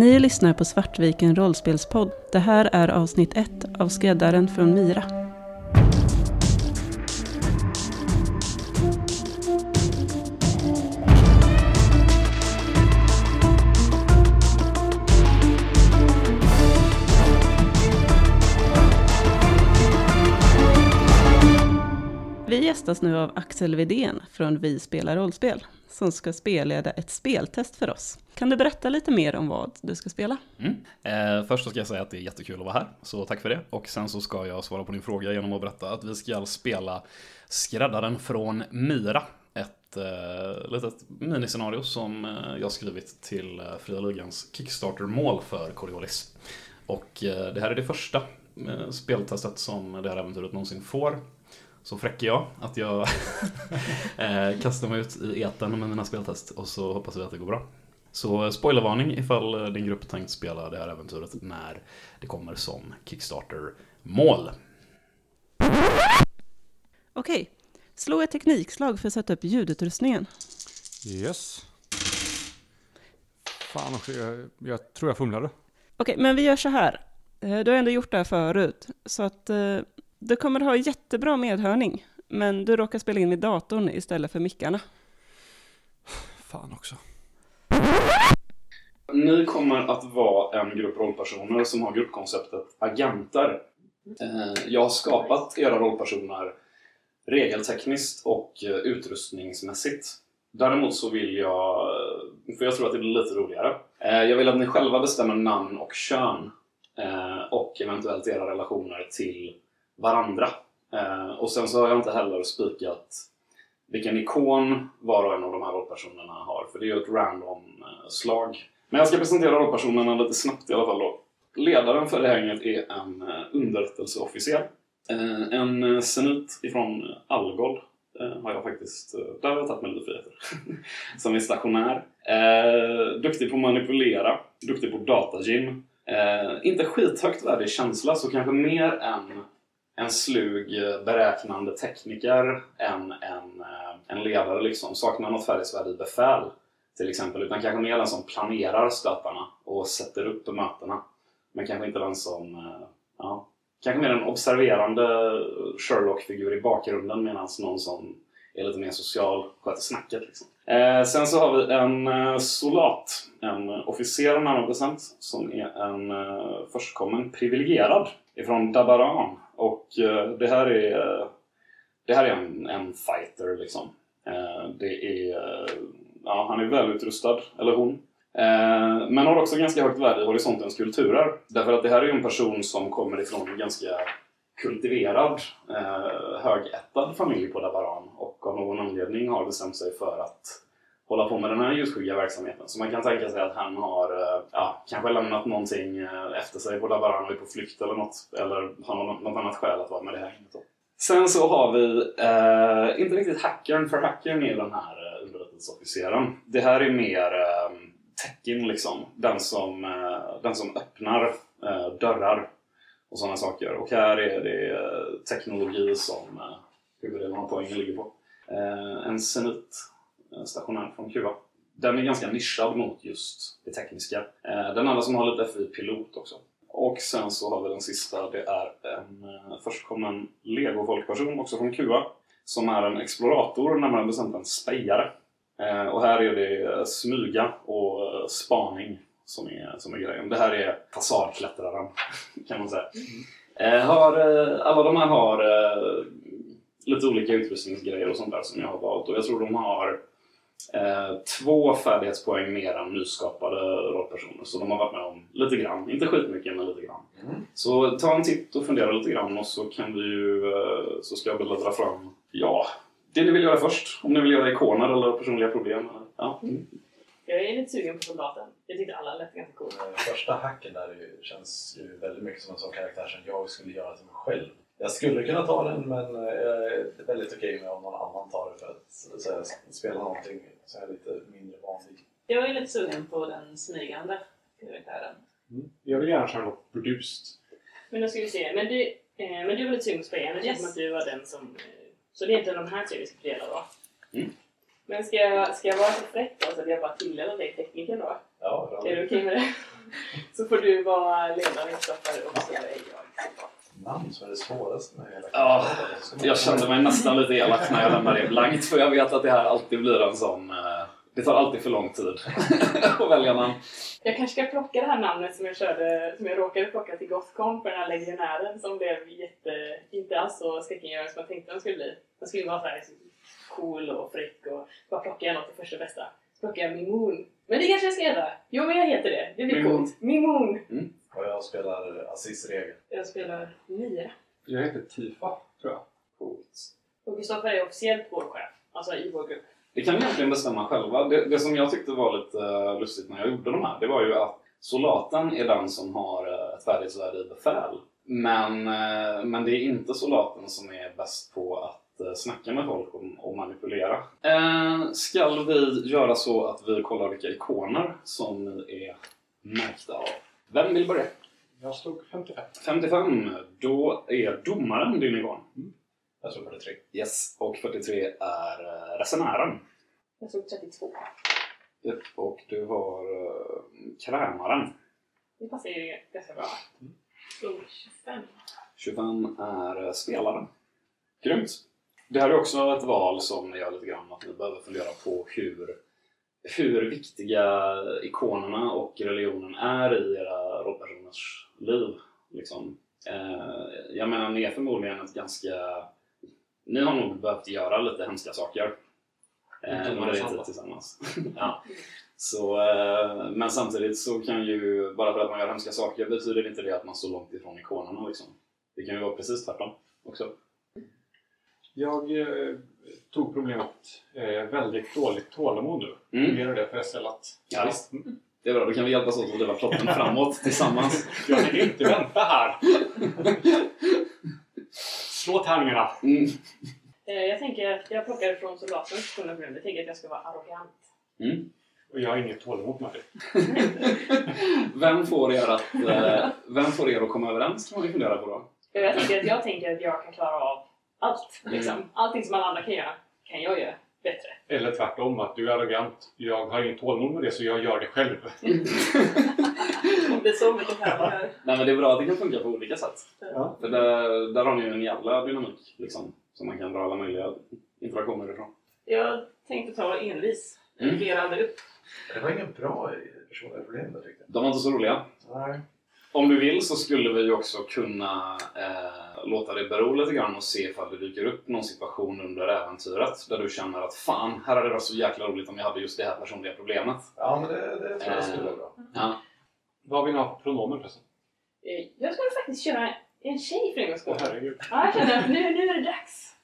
Ni lyssnar på Svartviken rollspelspodd. Det här är avsnitt ett av Skräddaren från Mira. Vi gästas nu av Axel Vidén från Vi spelar rollspel, som ska spelleda ett speltest för oss. Kan du berätta lite mer om vad du ska spela? Mm. Eh, först ska jag säga att det är jättekul att vara här, så tack för det. Och sen så ska jag svara på din fråga genom att berätta att vi ska spela Skräddaren från Myra. Ett eh, litet miniscenario som eh, jag skrivit till eh, Fria Ligans Kickstarter-mål för Coriolis. Och eh, det här är det första eh, speltestet som det här äventyret någonsin får. Så fräck är jag att jag eh, kastar mig ut i eten med mina speltest och så hoppas vi att det går bra. Så spoilervarning ifall eh, din grupp tänkt spela det här äventyret när det kommer som Kickstarter-mål. Okej, slå ett teknikslag för att sätta upp ljudutrustningen. Yes. Fan också, jag, jag tror jag fumlade. Okej, men vi gör så här. Eh, Du har ändå gjort det här förut, så att eh, du kommer ha jättebra medhörning, men du råkar spela in med datorn istället för mickarna. Fan också. Ni kommer att vara en grupp rollpersoner som har gruppkonceptet agenter. Eh, Jag har skapat era rollpersoner regeltekniskt och eh, utrustningsmässigt. Däremot så vill jag, för jag tror att det blir lite roligare, Eh, jag vill att ni själva bestämmer namn och kön och eventuellt era relationer till varandra. Eh, Och sen så har jag inte heller spikat vilken ikon var och en av de här rollpersonerna har, för det är ju ett random eh, slag. Men jag ska presentera rollpersonerna lite snabbt i alla fall då. Ledaren för det här gänget är en eh, underrättelseofficer. Eh, En eh, senit ifrån eh, Algol eh, har jag faktiskt, eh, där har jag tagit mig lite friheter. Som är stationär. Eh, duktig på att manipulera, duktig på datagym. Eh, inte skithögt värdig känsla, så kanske mer än en slug eh, beräknande tekniker än en, eh, en ledare liksom. Saknar något färdighetsvärde i befäl till exempel. Utan kanske mer den som planerar stötarna och sätter upp mötena. Men kanske inte den som... Eh, ja, kanske mer en observerande Sherlock-figur i bakgrunden medan någon som är lite mer social sköter snacket. Liksom. Eh, sen så har vi en eh, solat, en officer närmare bestämt, som är en eh, förstkommen privilegierad ifrån Dabaran. Och eh, det här är, eh, det här är en, en fighter liksom. Eh, det är, ja, han är välutrustad, eller hon. Men har också ganska högt värde i horisontens kulturer. Därför att det här är ju en person som kommer ifrån en ganska kultiverad, högättad familj på Dabaran och av någon anledning har bestämt sig för att hålla på med den här ljusskygga verksamheten. Så man kan tänka sig att han har eh, ja, kanske lämnat någonting eh, efter sig på Dabaran och är på flykt eller något. Eller har något, något annat skäl att vara med det här. Sen så har vi, eh, inte riktigt hackern, för hackern är den här eh, underrättelseofficeren. Det här är mer eh, tecken liksom. Den som, eh, den som öppnar eh, dörrar och sådana saker. Och här är det eh, teknologi som eh, huvuddelen av poängen ligger på. Eh, en senit. Eh, stationär från Kuba. Den är ganska nischad mot just det tekniska. Eh, den andra som har lite FI-pilot också. Och sen så har vi den sista, det är en eh, förstkommen Lego-folkperson också från Kuba. Som är en explorator, närmare bestämt en spejare. Och här är det smyga och spaning som är, som är grejen. Det här är fasadklättraren, kan man säga. Har, alla de här har lite olika utrustningsgrejer och sånt där som jag har valt. Och jag tror de har två färdighetspoäng mer än nyskapade rollpersoner. Så de har varit med om lite grann. Inte skitmycket, men lite grann. Så ta en titt och fundera lite grann och så kan vi ju, eh, så ska jag bläddra fram, ja, det ni vill göra först. Om ni vill göra ikoner eller personliga problem. Ja. Jag är lite sugen på soldaten. Jag tyckte alla lät ganska coola. Den första hacken där känns ju väldigt mycket som en sån karaktär som jag skulle göra till mig själv. Jag skulle kunna ta den men eh, jag är väldigt okej med om någon annan tar det för att så spela någonting som är lite mindre vanlig. Jag är lite sugen på den smygande karaktären. Jag vill gärna köra något burdust. Men då ska vi se. Men du, eh, men du var lite sugen på. Det känns som att du var den som... Eh, så det är inte de här tre vi ska dela då? Mm. Men ska jag, ska jag vara så fräck då så att jag bara tilldelar dig tekniken då? Ja, bra. Är du okej med det? Så får du vara ledare Kristoffer och så är jag. Namn som är det svåraste med hela Ja. Jag kände mig nästan lite elak när jag lämnade det blankt för jag vet att det här alltid blir en sån... eh, Det tar alltid för lång tid att välja namn. Jag kanske ska plocka det här namnet som jag körde, som jag råkade plocka till Gothcon för den här legionären som blev jätte, inte alls så skräckinjagande som jag tänkte den skulle bli. Den skulle vara så här cool och fräck och bara plocka jag något till första bästa. Så plockade jag Mimoon. Men det kanske jag ska göra. Jo men jag heter det. Det blir Mimoon. coolt. Mimoon. Och jag spelar assist-regel. Jag spelar Mia. Jag heter Tifa, tror jag. Och Kristoffer är officiellt vår chef. Alltså i vår grupp. Det kan vi egentligen bestämma själva. Det, det som jag tyckte var lite eh, lustigt när jag gjorde de här, det var ju att soldaten är den som har eh, ett färdighetsvärde i befäl. Men, eh, men det är inte soldaten som är bäst på att snacka med folk och, och manipulera. Eh, skall vi göra så att vi kollar vilka ikoner som ni är märkta av? Vem vill börja? Jag slog 55. 55. Då är domaren din ikon. Jag tror 43. Yes. Och 43 är eh, resenären. Jag såg 32. Japp, Och du har uh, krämaren. Det passar ju ganska bra. Slog 25. 25 är eh, spelaren. Grymt! Det här är också ett val som gör lite grann att ni behöver fundera på hur, hur viktiga ikonerna och religionen är i era rollpersoners liv. Liksom. Eh, jag menar, ni är förmodligen ett ganska... Ni har nog behövt göra lite hemska saker eh, under er tid tillsammans. ja. Så, eh, men samtidigt så kan ju, bara för att man gör hemska saker betyder inte det att man står långt ifrån ikonerna. Liksom. Det kan ju vara precis tvärtom också. Jag eh, tog problemet eh, väldigt dåligt tålamod nu. Mm. Fungerar det för SL att... Ja, visst. Mm. Det är bra, då kan vi hjälpas åt att driva plotten framåt tillsammans. Jag tänker inte vänta här. Slå tärningarna. Mm. Eh, Jag tänker att jag plockar från soldatens kunna problem. Jag tänker att jag ska vara arrogant. Mm. Och jag har inget tålamod med det. Vem, får er att, eh, vem får er att komma överens kan man ju fundera på då. Jag tänker att jag tänker att jag kan klara av allt. Liksom. Mm. Allting som alla andra kan göra, kan jag göra bättre. Eller tvärtom, att du är arrogant. Jag har inget tålamod med det så jag gör det själv. Det är så mycket här. Nej men det är bra att det kan funka på olika sätt. Ja. För där, där har ni ju en jävla dynamik liksom. Som man kan dra alla möjliga interaktioner ifrån. Jag tänkte ta envis. Mm. Jag ger aldrig upp. Det var inget bra personliga problem där tyckte De var inte så roliga. jag. Nej. Om du vill så skulle vi också kunna eh, låta det bero lite grann och se ifall det dyker upp någon situation under äventyret där du känner att fan, här hade det varit så jäkla roligt om jag hade just det här personliga problemet. Ja, men det, det tror jag skulle vara bra. Ja. Vad vill ni ha pronomen förresten? Eh, Jag skulle faktiskt köra en tjej för en gångs skull. Ja, jag känner att nu, nu är det dags.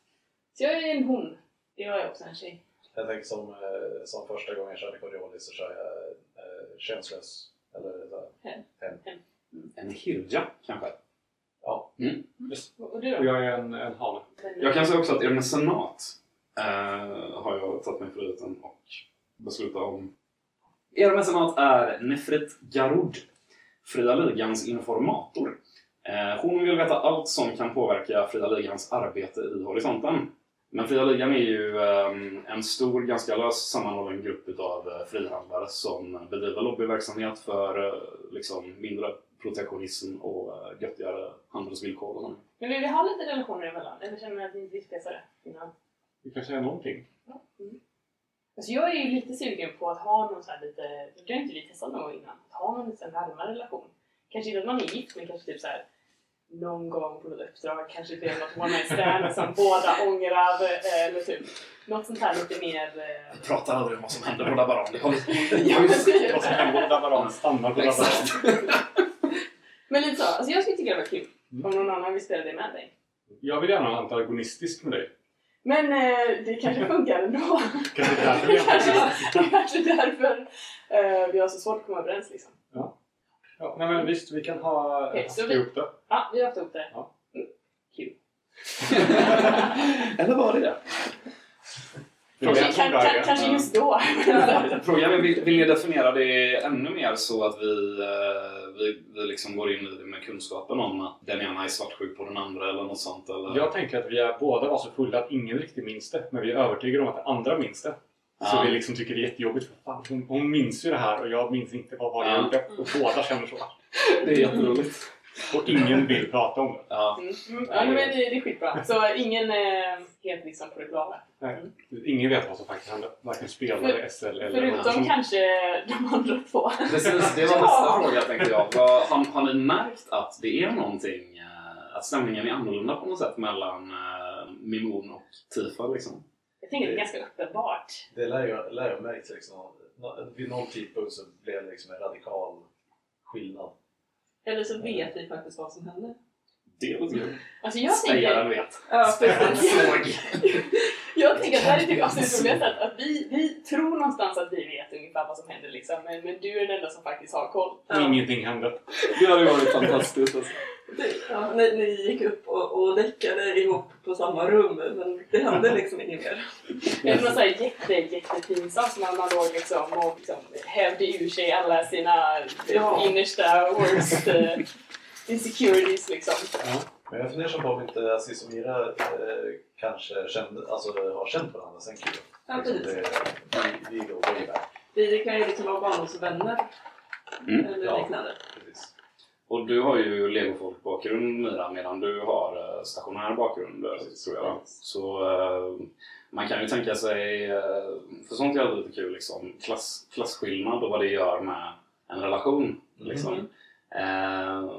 Så jag är en hon. Jag är också en tjej. Jag tänker som, eh, som första gången jag körde Coriolis så kör jag eh, könslös. Eller så här. En hirja kanske? Ja. Och och du Och då? jag är en, en hane. Jag kan säga också att er mecenat eh, har jag tagit mig friheten och beslutat om. Er mecenat är Nefret Garud, Fria Ligans informator. Eh, hon vill veta allt som kan påverka Fria Ligans arbete i horisonten. Men Fria Ligan är ju eh, en stor, ganska lös sammanhållen grupp utav eh, frihandlare som bedriver lobbyverksamhet för eh, liksom, mindre protektionism och eh, göttigare handelsvillkor och. Men vill vi ha lite relationer emellan? Eller känner ni att ni inte spesa det innan? Vi kan säga någonting. Alltså jag är ju lite sugen på att ha någon sån här lite, det har inte vi testat någon gång innan, att ha någon lite närmare relation. Kanske inte att man är gift men kanske typ så här någon gång på något uppdrag, kanske det är något one night stand som båda ångrar eh, eller typ något sånt här lite mer... eh, pratar aldrig om vad som händer på Labaran. Det har vi... Vad som händer på Dabaran stannar på Exakt. Men lite så, alltså jag skulle tycka det var kul Mm. om någon annan vill spela det med dig. Jag vill gärna vara antagonistisk med dig. Men eh, det kanske funkar ändå. Kanske därför det vi kanske, är det kanske är därför eh, vi har så svårt att komma överens liksom. ja, nej, men Visst, vi kan ha så vi- ihop det. Ja, vi har haft ihop det. Ja. Mm. Kul. Eller var det det? Kanske, kanske Ja. just då. Frågan är, vill, vill ni definiera det ännu mer så att vi, eh, vi, vi liksom går in i det med kunskapen om att den ena är svartsjuk på den andra eller något sånt? Eller? Jag tänker att vi är båda var så fulla att ingen riktigt minns det. Men vi är övertygade om att den andra minns det. Så Ja. vi liksom tycker det är jättejobbigt. För fan, hon, hon minns ju det här och jag minns inte vad, vad jag Ja. gjorde. Och båda känner så. Det är jätteroligt. Och ingen vill prata om det. Ja. Mm. Ja, men det, det är skitbra. Så ingen är helt liksom på det. Nej. Ingen vet vad som faktiskt hände. Varken spelare, SL eller Förutom person. kanske de andra två. Precis, det var nästa fråga tänkte jag. Har, har ni märkt att det är någonting, eh, att stämningen är annorlunda på något sätt mellan eh, Mimon och Tifa liksom? Jag tänker det är ganska uppenbart. Det lär jag, lär jag märkt liksom. Vid någon tidpunkt så blev det liksom en radikal skillnad. Eller så vet vi faktiskt vad som hände. Det låter kul. Alltså jag Spejaren tänker, vet. Ja, Spejaren såg. jag tänker att det här är typ absolut roligaste. Att, att vi, vi tror någonstans att vi vet ungefär vad som händer liksom. Men, men du är den enda som faktiskt har koll. Och ingenting hände. Det hade varit fantastiskt. Alltså. Ja, ni, ni gick upp och, och däckade ihop på samma rum men det hände liksom inget mer. Det är något så här jätte, jättepinsamt som man låg liksom och liksom hävde ur sig alla sina Ja. innersta worst uh, insecurities liksom. Ja. Men jag funderar på om inte Aziz och Mira eh, kanske kände, alltså, har känt varandra sen Kiro. Ja, Liksom precis. det, vi, går way back. Vi kan ju liksom vara barndomsvänner Mm. eller Ja. liknande. Precis. Och du har ju legofolk-bakgrund Mira, medan du har eh, stationär bakgrund eh, tror jag. Så eh, man kan ju tänka sig, eh, för sånt är alltid lite kul, liksom, klass, klasskillnad och vad det gör med en relation. Liksom. Mm. Eh,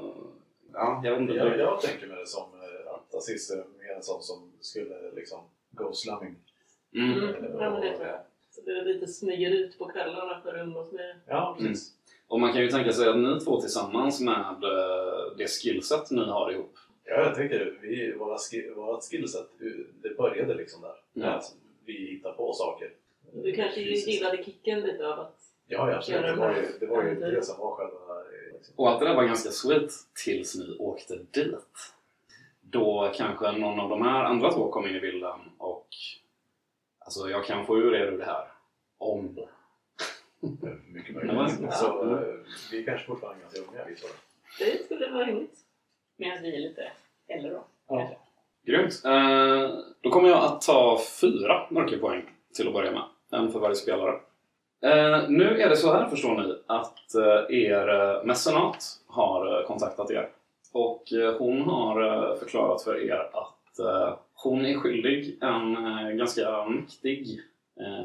ja, jag vet inte. Jag, jag tänker mig det som eh, att Aziz är en sån som skulle liksom go slumming. Mm. Mm. Ja, men det tror jag. Så det är lite smyger ut på kvällarna för att umgås med Ja, precis. Och man kan ju tänka sig att ni två tillsammans med eh, det skillset ni har ihop. Ja, jag tänker vi, våra, ski, våra skillset, det började liksom där. Ja. Att vi hittar på saker. Du kanske Fysiskt. gillade kicken lite av att... Ja, ja absolut. Det var ju det, var ju det som var själva... Liksom. Och allt det där var ganska sweet tills ni åkte dit. Då kanske någon av de här andra två kom in i bilden och alltså jag kan få ur er ur det här. Om. Mycket möjligt. ja. Så eh, vi är kanske fortfarande ganska unga vi två. Det skulle vara rimligt. Medan vi är lite äldre då. Ja. kanske. Grymt. Eh, då kommer jag att ta fyra mörkerpoäng till att börja med. En för varje spelare. Eh, nu är det så här förstår ni att eh, er eh, mecenat har eh, kontaktat er. Och eh, hon har eh, förklarat för er att hon är skyldig en ganska mäktig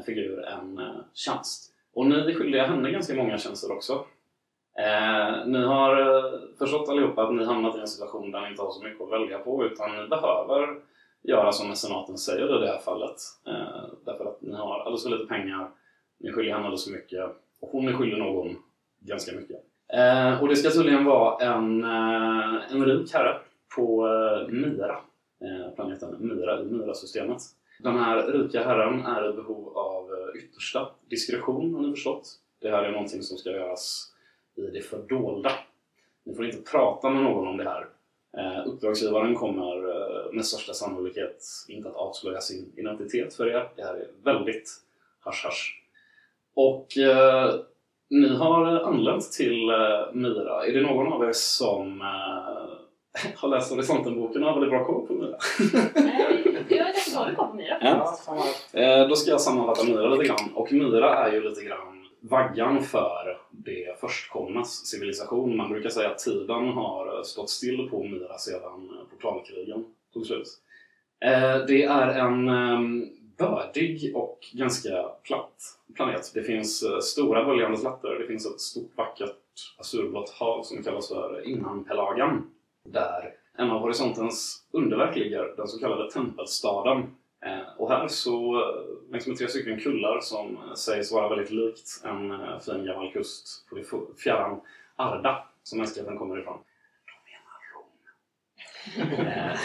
figur en tjänst. Och ni är skyldiga henne ganska många tjänster också. Eh, ni har förstått allihopa att ni hamnat i en situation där ni inte har så mycket att välja på utan ni behöver göra som mecenaten säger i det här fallet. Eh, därför att ni har alldeles för lite pengar, ni skyller han henne alldeles för mycket och hon är skyldig någon ganska mycket. Eh, och det ska tydligen vara en, eh, en rik herre på eh, Mira, eh, planeten Mira i Mira-systemet. Den här rika herren är i behov av eh, yttersta diskretion har ni förstått. Det här är någonting som ska göras i det fördolda. Ni får inte prata med någon om det här. Eh, uppdragsgivaren kommer eh, med största sannolikhet inte att avslöja sin identitet för er. Det här är väldigt hasch-hasch. Och eh, ni har anlänt till eh, Mira. Är det någon av er som eh, har läst Horisonten-boken och har väldigt bra koll på Mira? Nej, jag är ganska dålig koll på Myra. Ja. Eh, då ska jag sammanfatta Myra lite grann. Och Myra är ju lite grann vaggan för det förstkomnas civilisation. Man brukar säga att tiden har stått still på Myra sedan portalkrigen tog slut. Eh, det är en eh, bördig och ganska platt planet. Det finns eh, stora böljande slätter. Det finns ett stort vackert azurblått hav som kallas för Innanpelagan. Där en av horisontens underverk ligger, den så kallade tempelstaden. Eh, och här så eh, längs med tre stycken kullar som sägs vara väldigt likt en fin gammal kust på fjärran Arda som mänskligheten kommer ifrån. De menar Rom.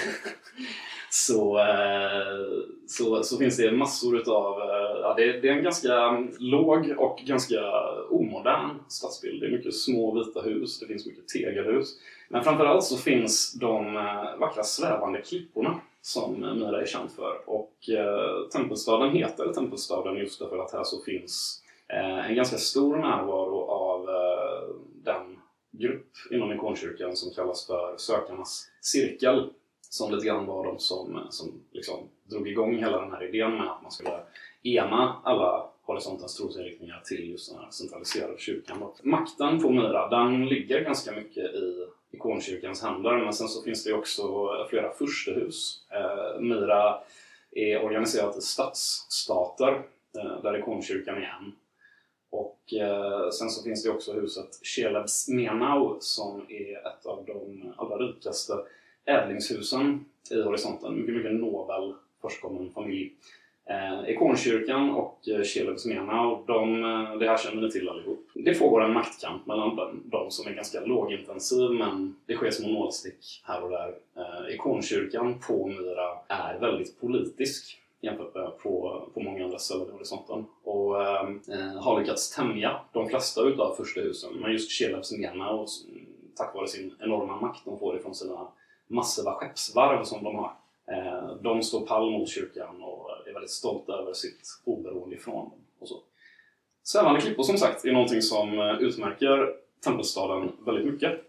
Så, eh, så, så finns det massor utav... Eh, ja, det, det är en ganska låg och ganska omodern stadsbild. Det är mycket små vita hus, det finns mycket tegelhus. Men framförallt så finns de eh, vackra svävande klipporna som Myra är känd för. Och eh, tempelstaden heter tempelstaden just därför att här så finns eh, en ganska stor närvaro av eh, den grupp inom ikonkyrkan som kallas för Sökarnas cirkel. Som lite grann var de som, som liksom drog igång hela den här idén med att man skulle ena alla horisontens trosinriktningar till just den här centraliserade kyrkan. Makten på Myra, den ligger ganska mycket i ikonkyrkans händer, men sen så finns det ju också flera furstehus. Eh, Myra är organiserat i stadsstater, eh, där ikonkyrkan är en. Och eh, sen så finns det också huset Shelebs Menau som är ett av de allra rikaste ädlingshusen i horisonten. Mycket, mycket nobel förstkommen familj. Eh, ikonkyrkan och eh, mena, de, eh, det här känner ni till allihop. Det pågår en maktkamp mellan dem, de som är ganska lågintensiv men det sker små nålstick här och där. Eh, ikonkyrkan på Myra är väldigt politisk jämfört med på, på många andra ställen i horisonten. Och eh, eh har lyckats tämja de flesta utav första husen. Men just Chelebs och tack vare sin enorma makt de får ifrån sina massiva skeppsvarv som de har. Eh, de står pall mot kyrkan och är väldigt stolta över sitt oberoende ifrån dem. Och så. Svävande klippor som sagt är någonting som eh, utmärker tempelstaden väldigt mycket.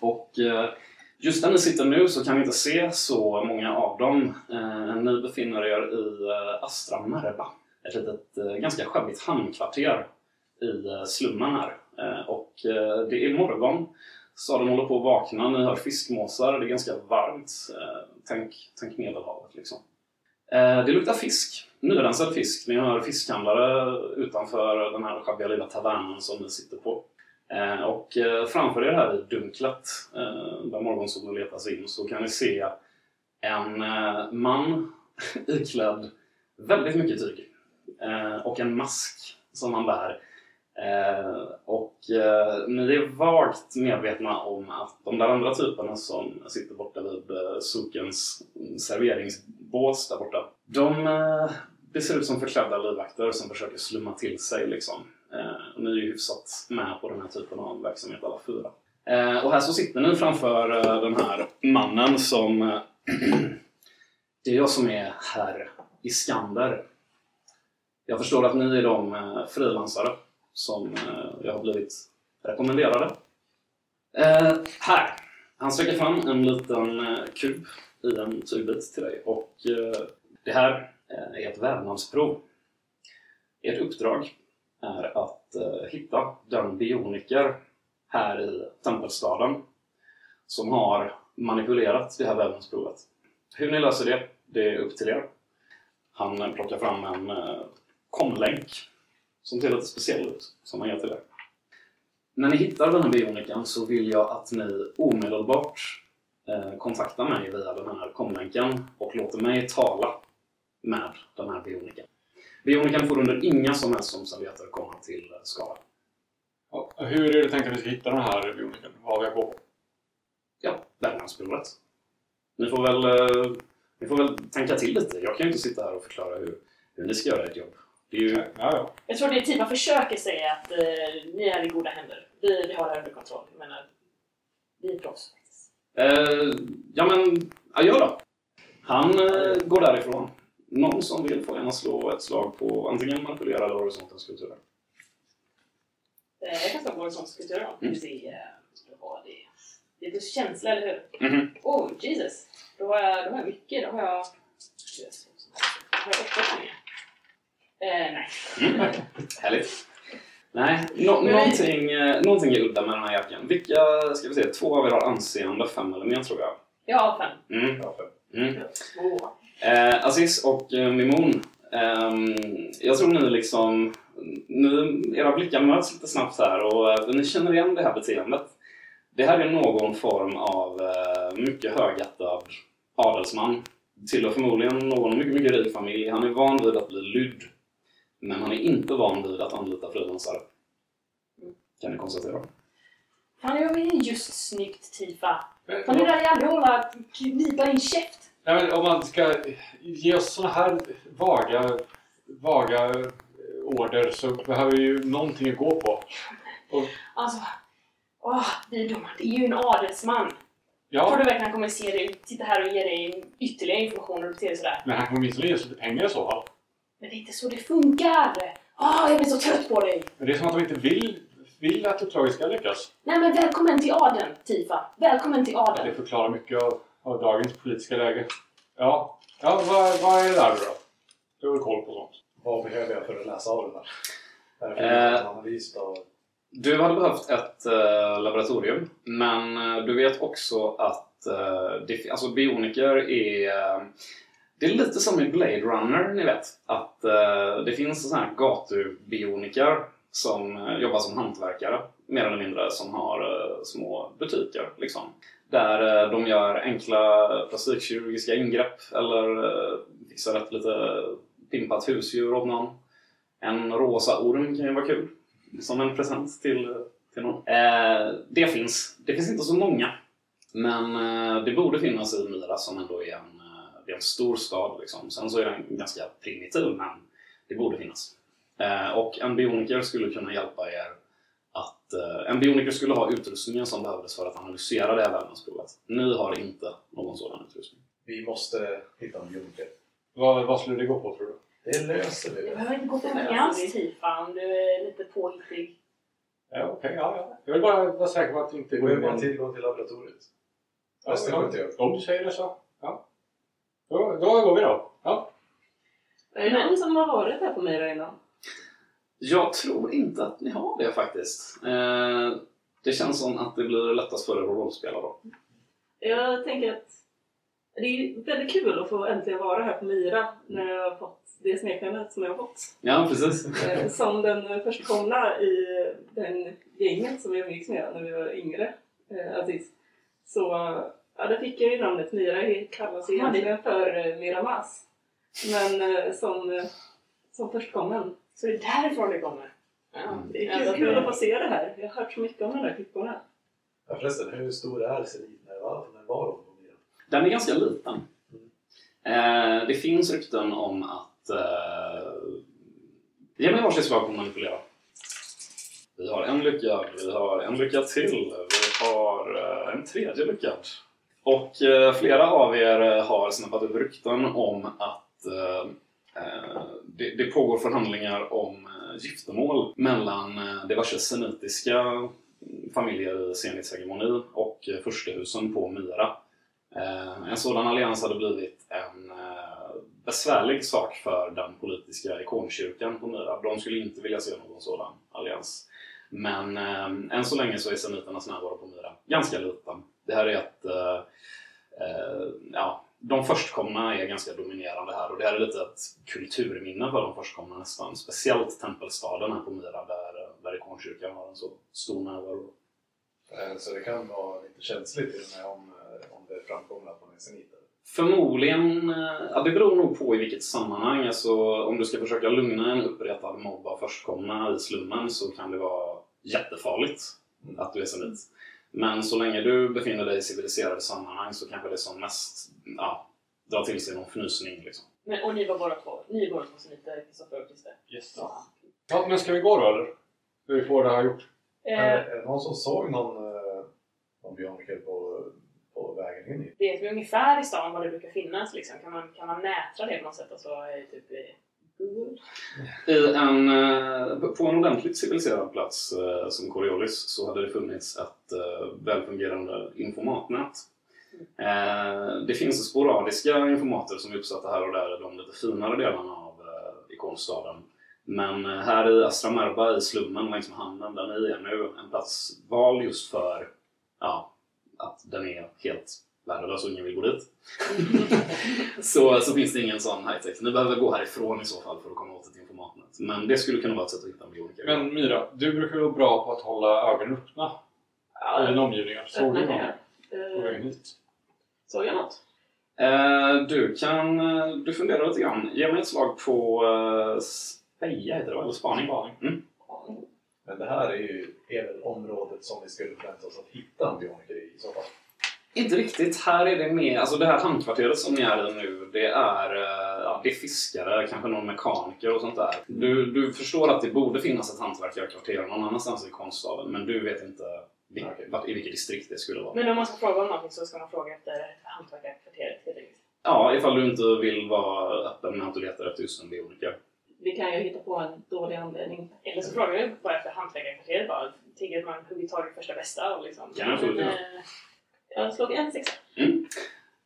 Och eh, just där ni sitter nu så kan ni inte se så många av dem. Ni befinner er i Astra Merba, ett litet ganska skäbbigt hamnkvarter i slummen här. Och det är morgon Staden håller på att vakna, ni hör fiskmåsar, det är ganska varmt. Eh, tänk, tänk Medelhavet liksom. Eh, det luktar fisk, nyrensad fisk. Ni hör fiskhandlare utanför den här sjabbiga lilla tavernan som ni sitter på. Eh, och eh, framför er här i dunklet, eh, där morgonsolen letar sig in, så kan ni se en eh, man iklädd väldigt mycket tyg och en mask som han bär Eh, och eh, ni är vagt medvetna om att de där andra typerna som sitter borta vid eh, Sokens serveringsbås där borta. De, eh, det ser ut som förklädda livvakter som försöker slumma till sig liksom. Eh, ni är ju hyfsat med på den här typen av verksamhet alla fyra. Eh, och här så sitter ni framför eh, den här mannen som... Eh, det är jag som är herr Iskander. Jag förstår att ni är de eh, frilansare som eh, jag har blivit rekommenderade. Eh, här! Han sträcker fram en liten eh, kub i en tygbit till dig och eh, det här eh, är ett vävnadsprov. Ert uppdrag är att eh, hitta den bioniker här i tempelstaden som har manipulerat det här vävnadsprovet. Hur ni löser det, det är upp till er. Han plockar fram en komlänk som ser lite speciell ut, som man gör till det. När ni hittar den här bioniken så vill jag att ni omedelbart eh, kontaktar mig via den här komlänken och låter mig tala med den här bioniken. Bioniken får under inga som helst omständigheter komma till eh, skada. Ja, hur är det tänkt att vi ska hitta den här bioniken? Vad har vi att gå på? Ja, värdlandsprovet. Ni får väl eh, ni får väl tänka till lite. Jag kan ju inte sitta här och förklara hur, hur ni ska göra ert jobb. Det är ju... Ja, ja. Jag tror det är typ man försöker säga att eh, ni är i goda händer. Vi, vi har det under kontroll. Jag menar, vi är proffs faktiskt. Eh, ja men, adjö då. Han eh, går därifrån. Någon som vill får gärna slå ett slag på antingen manipulera eller horisontens kulturer. Eh, jag kan slå på horisontens kulturer då. Mm. Ser, eh, det. Det är plus känsla, eller hur? Mhm. Oh, Jesus! Då har jag, då har jag mycket. Då har jag... Då har jag åtta tärningar. Eh, nej. Mm. Härligt. Nej, no Men vi- någonting, eh, någonting är udda med den här jackan. Vilka, ska vi se, två av er har anseende, fem eller mer tror jag. Jag har fem. Mm. Ja, för- Mm. Två. Eh, Aziz och eh, Mimon, ehm, jag tror ni liksom, ni, era blickar möts lite snabbt här och eh, ni känner igen det här beteendet. Det här är någon form av eh, mycket högättad adelsman. Tillhör förmodligen någon mycket, mycket rik familj. Han är van vid att bli lydd. Men han är inte van vid att anlita frilansare. Kan ni konstatera. Jag är just snyggt, Tifa. Fan, det där jävla hålla knipa din käft. Nej, men om man ska ge oss såna här vaga, vaga eh, order så behöver vi ju någonting att gå på. Alltså, åh, vi är dumma. Det är ju en adelsman. Tror Ja, du verkligen han kommer se dig, sitta här och ge dig ytterligare information och bete dig sådär? men han kommer åtminstone ge oss lite pengar i så fall. Men det är inte så det funkar! Åh, jag blir så trött på dig! Men det är som att de inte vill, vill att uppdraget ska lyckas. Nej men välkommen till adeln, Tifa. Välkommen till Det adeln. förklarar mycket av, av dagens politiska läge. Ja, ja vad, vad är det där då? Du har koll på sånt? Vad behöver jag för att läsa av den här? Det Eh. analys av... Du hade behövt ett eh, laboratorium, men eh, du vet också att det, alltså bioniker är det är lite som i Blade Runner, ni vet. Att eh, det finns sådana här gatubioniker som eh, jobbar som hantverkare, mer eller mindre, som har eh, små butiker. Liksom. Där eh, de gör enkla plastikkirurgiska ingrepp eller eh, fixar ett lite pimpat husdjur åt någon. En rosa orm kan ju vara kul som en present till, till någon. Eh, det finns. Det finns inte så många. Men eh, det borde finnas i Mira som ändå är en, eh, det är en stor stad. Liksom. Sen så är den ganska primitiv, men det borde finnas. Eh, och en bioniker skulle kunna hjälpa er att... Eh, en bioniker skulle ha utrustningen som behövdes för att analysera det här vävnadsprovet. Ni har inte någon sådan utrustning. Vi måste hitta en junker. Vad, vad skulle det gå på tror du? Det löser Du vi. behöver inte gå alltså, alls Tifa om du är lite påhittig. Ja, okej, ja, ja. Jag vill bara vara säker på att det inte Det går ju bara in- tillgång till laboratoriet. Ja, ja. sköter jag. Om du säger det så. Ja. Då, då går vi då. Ja. Är det någon som har varit här på Mira innan? Jag tror inte att ni har det faktiskt. Eh, det känns som att det blir lättast för er att rollspela då. Jag tänker att det är väldigt kul att få äntligen vara här på Mira när jag har fått det smeknamnet som jag har fått. Ja, precis. Eh, Som den förstkomna i den gänget som jag umgicks med när vi var yngre. eh, Aziz. Så ja, där fick jag ju namnet Mira. Det kallas egentligen för eh, Miramas. Men eh, som, eh, som förstkommen. Så det är därifrån det kommer? Ja, Det är kul, kul att få se det här. Jag har hört så mycket om de där klipporna. Ja, förresten, hur stor är Selin? När var, på Mira? Den är ganska liten. Eh, det finns rykten om att... Eh, ge mig varsitt slag på manipulera. Vi har en lyckad, vi har en lyckad till, vi har eh, en tredje lyckad. Och eh, flera av er eh, har snappat upp rykten om att eh, eh det, det pågår förhandlingar om eh, giftermål mellan diverse senitiska familjer i Zenitshegemoni och furstehusen på Myra. Eh, En sådan allians hade blivit en eh, besvärlig sak för den politiska ikonkyrkan på Myra. De skulle inte vilja se någon sådan allians. Men eh, än så länge så är semiternas närvaro på Myra ganska liten. Det här är ett... Eh, eh, ja, de förstkomna är ganska dominerande här och det här är lite ett kulturminne för de förstkomna nästan. Speciellt tempelstaden här på Myra där, där ikonkyrkan har en så stor närvaro. Eh, Så det kan vara lite känsligt till och med om, eh, om det framkommer att man är seniter. Förmodligen, eh, ja det beror nog på i vilket sammanhang. Alltså, om du ska försöka lugna en uppretad mobb av förstkomna i slummen så kan det vara jättefarligt att du är senit. Men så länge du befinner dig i civiliserade sammanhang så kanske det som mest ja, drar till sig någon fnysning. Liksom. Men, och ni var båda två, ni är båda två som lite Kristoffer och Christer? Yes. Ja. Ja, men ska vi gå då eller? Vi får det här gjort. Eh, Är, är det någon som såg någon, eh, någon bioniker på, på vägen in hit? vet vi ungefär i stan vad det brukar finnas? Liksom? Kan, man, kan man nätra det på något sätt? Alltså, typ i? I en, eh, på en ordentligt civiliserad plats eh, som Coriolis så hade det funnits ett eh, välfungerande informatnät. Det finns sporadiska informater som är uppsatta här och där i de lite finare delarna av ikonstaden. Men här i Astra Merba i slummen längs med hamnen där ni är nu, en plats vald just för ja, att den är helt värdelös och ingen vill gå dit. så, så finns det ingen sån high-tech. Ni behöver gå härifrån i så fall för att komma åt ett informatnät. Men det skulle kunna vara ett sätt att hitta bioniker. Men Myra, du brukar vara bra på att hålla ögonen öppna i dina omgivningar. Såg du någon på Eh, vägen hit? Såg jag något? Eh, du kan... eh, Du funderar lite grann. Ge mig ett slag på uh, speja heter det? Eller spaning? Mm. Men det här är ju är väl området som vi skulle förvänta oss att hitta en bioniker i i så fall. Inte riktigt. Här är det mer... Alltså det här hamnkvarteret som ni är i nu, det är, eh, ja, det är fiskare, kanske någon mekaniker och sånt där. Du, du förstår att det borde finnas ett hantverkarkvarter någon annanstans i konststaden, men du vet inte vil- vart, i vilket distrikt det skulle vara. Men om man ska fråga om någonting så ska man fråga efter hantverkarkvarteret helt enkelt. Ja, ifall du inte vill vara öppen med att du letar efter just en bioniker. Vi kan ju hitta på en dålig anledning. Eller så frågar vi bara efter hantverkarkvarteret bara. Tänker att man hugger tag i första bästa och liksom. Få Men, det? eh, Jag slog en sexa.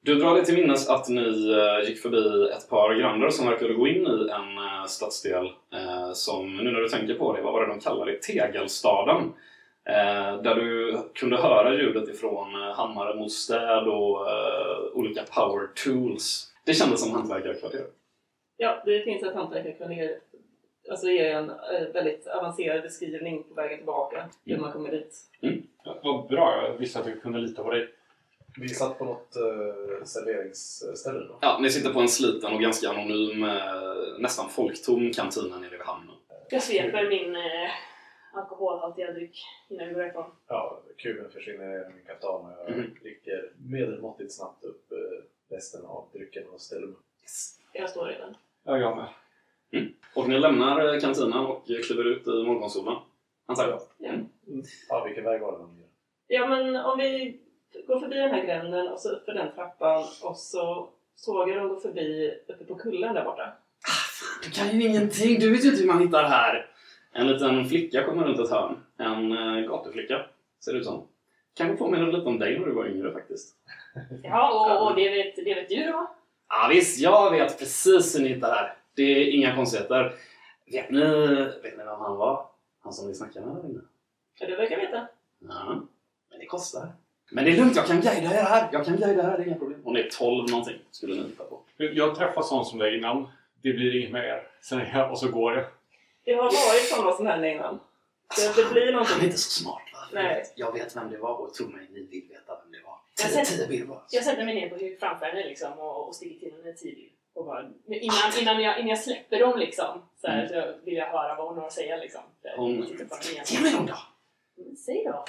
Du drar dig till minnes att ni eh, gick förbi ett par gränder som verkade gå in i en eh, stadsdel eh, som, nu när du tänker på det, vad var det de kallade det? Tegelstaden. Där du kunde höra ljudet ifrån hammare mot städ och olika power tools. Det kändes som hantverkarkvarter. Ja, det finns ett hantverkarkvarter. Alltså ger en väldigt avancerad beskrivning på vägen tillbaka hur man kommer dit. Ja, Vad bra, jag visste att jag kunde lita på dig. Vi satt på något uh, serveringsställe då. Ja, ni sitter på en sliten och ganska anonym, eh, nästan folktom kantina nere vid hamnen. Jag sveper min eh, alkoholhaltiga dryck innan vi går ifrån. Ja, kuben försvinner i min kaftan och jag Mhm. dricker medelmåttigt snabbt upp uh, resten av drycken och ställer mig. Jag står redan. Ja, jag med. Och ni lämnar kantinen och kliver ut i morgonsolen. Antar jag. Ja, vilken väg var det Ja, men om vi går förbi den här gränden och så upp för den trappan och så såg jag dem gå förbi uppe på kullen där borta. Du kan ju ingenting, du vet ju inte hur man hittar här. En liten flicka kommer runt ett hörn. En uh, gatuflicka, ser det ut som. Kanske påminner lite om dig när du var yngre faktiskt. Ja, och, och det, vet, det vet du då? Ja visst, jag vet precis hur ni hittar här. Det är inga konstigheter. Vet ni, vet ni vem han var? Han som vi snackade med där inne? Ja, det verkar veta. Ja, men det kostar. Men det är lugnt, jag kan guida er här. Jag kan guida er här, det är inga problem. Hon är 12 någonting, skulle ni hitta på. Jag har träffat sån som dig innan. Det blir inget med er. Säger jag och så går jag. Det har varit sådana som hände innan. Det, det blir Han är någonting. inte så smart va? Jag Nej. vet- Jag vet vem det var och tro mig, ni vill veta vem det var. Jag 10 ser- 10 bild bara. Jag sätter mig ner på framför henne liksom, och, och sticker till henne tidigt. Och bara, innan, innan, jag, innan jag släpper dem liksom, så, här, Mm. så vill jag höra vad hon har att säga. Liksom. Så Hon-. Ge mig dem då! Mm, Säg då.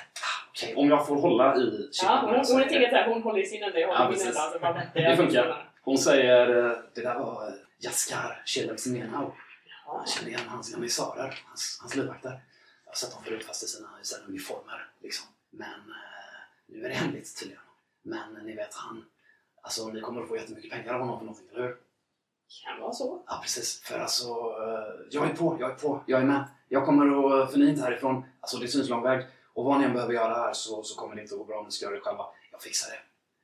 Okej, om jag får hålla i Ja, hon, hon, så hon är är det- tänkt att hon håller i sin ända, jag håller Ja, min väntar Det funkar. Hon säger eh, det där var eh, Jaskar Kjellöfs-Menau. Ja. Jag kände igen hans emissarer, hans, hans livvakter. Jag har sett dem förut fast i sina, i sina uniformer. Liksom. Men eh, nu är det hemligt tydligen. Men ni vet han, alltså ni kommer att få jättemycket pengar av honom för någonting, eller hur? Kan vara så. Ja precis, för alltså jag är på, jag är på, jag är med. Jag kommer att, för ni är inte härifrån, alltså det syns lång väg. Och vad ni än behöver göra här så, så kommer det inte att gå bra om ni ska göra det själva. Jag fixar det.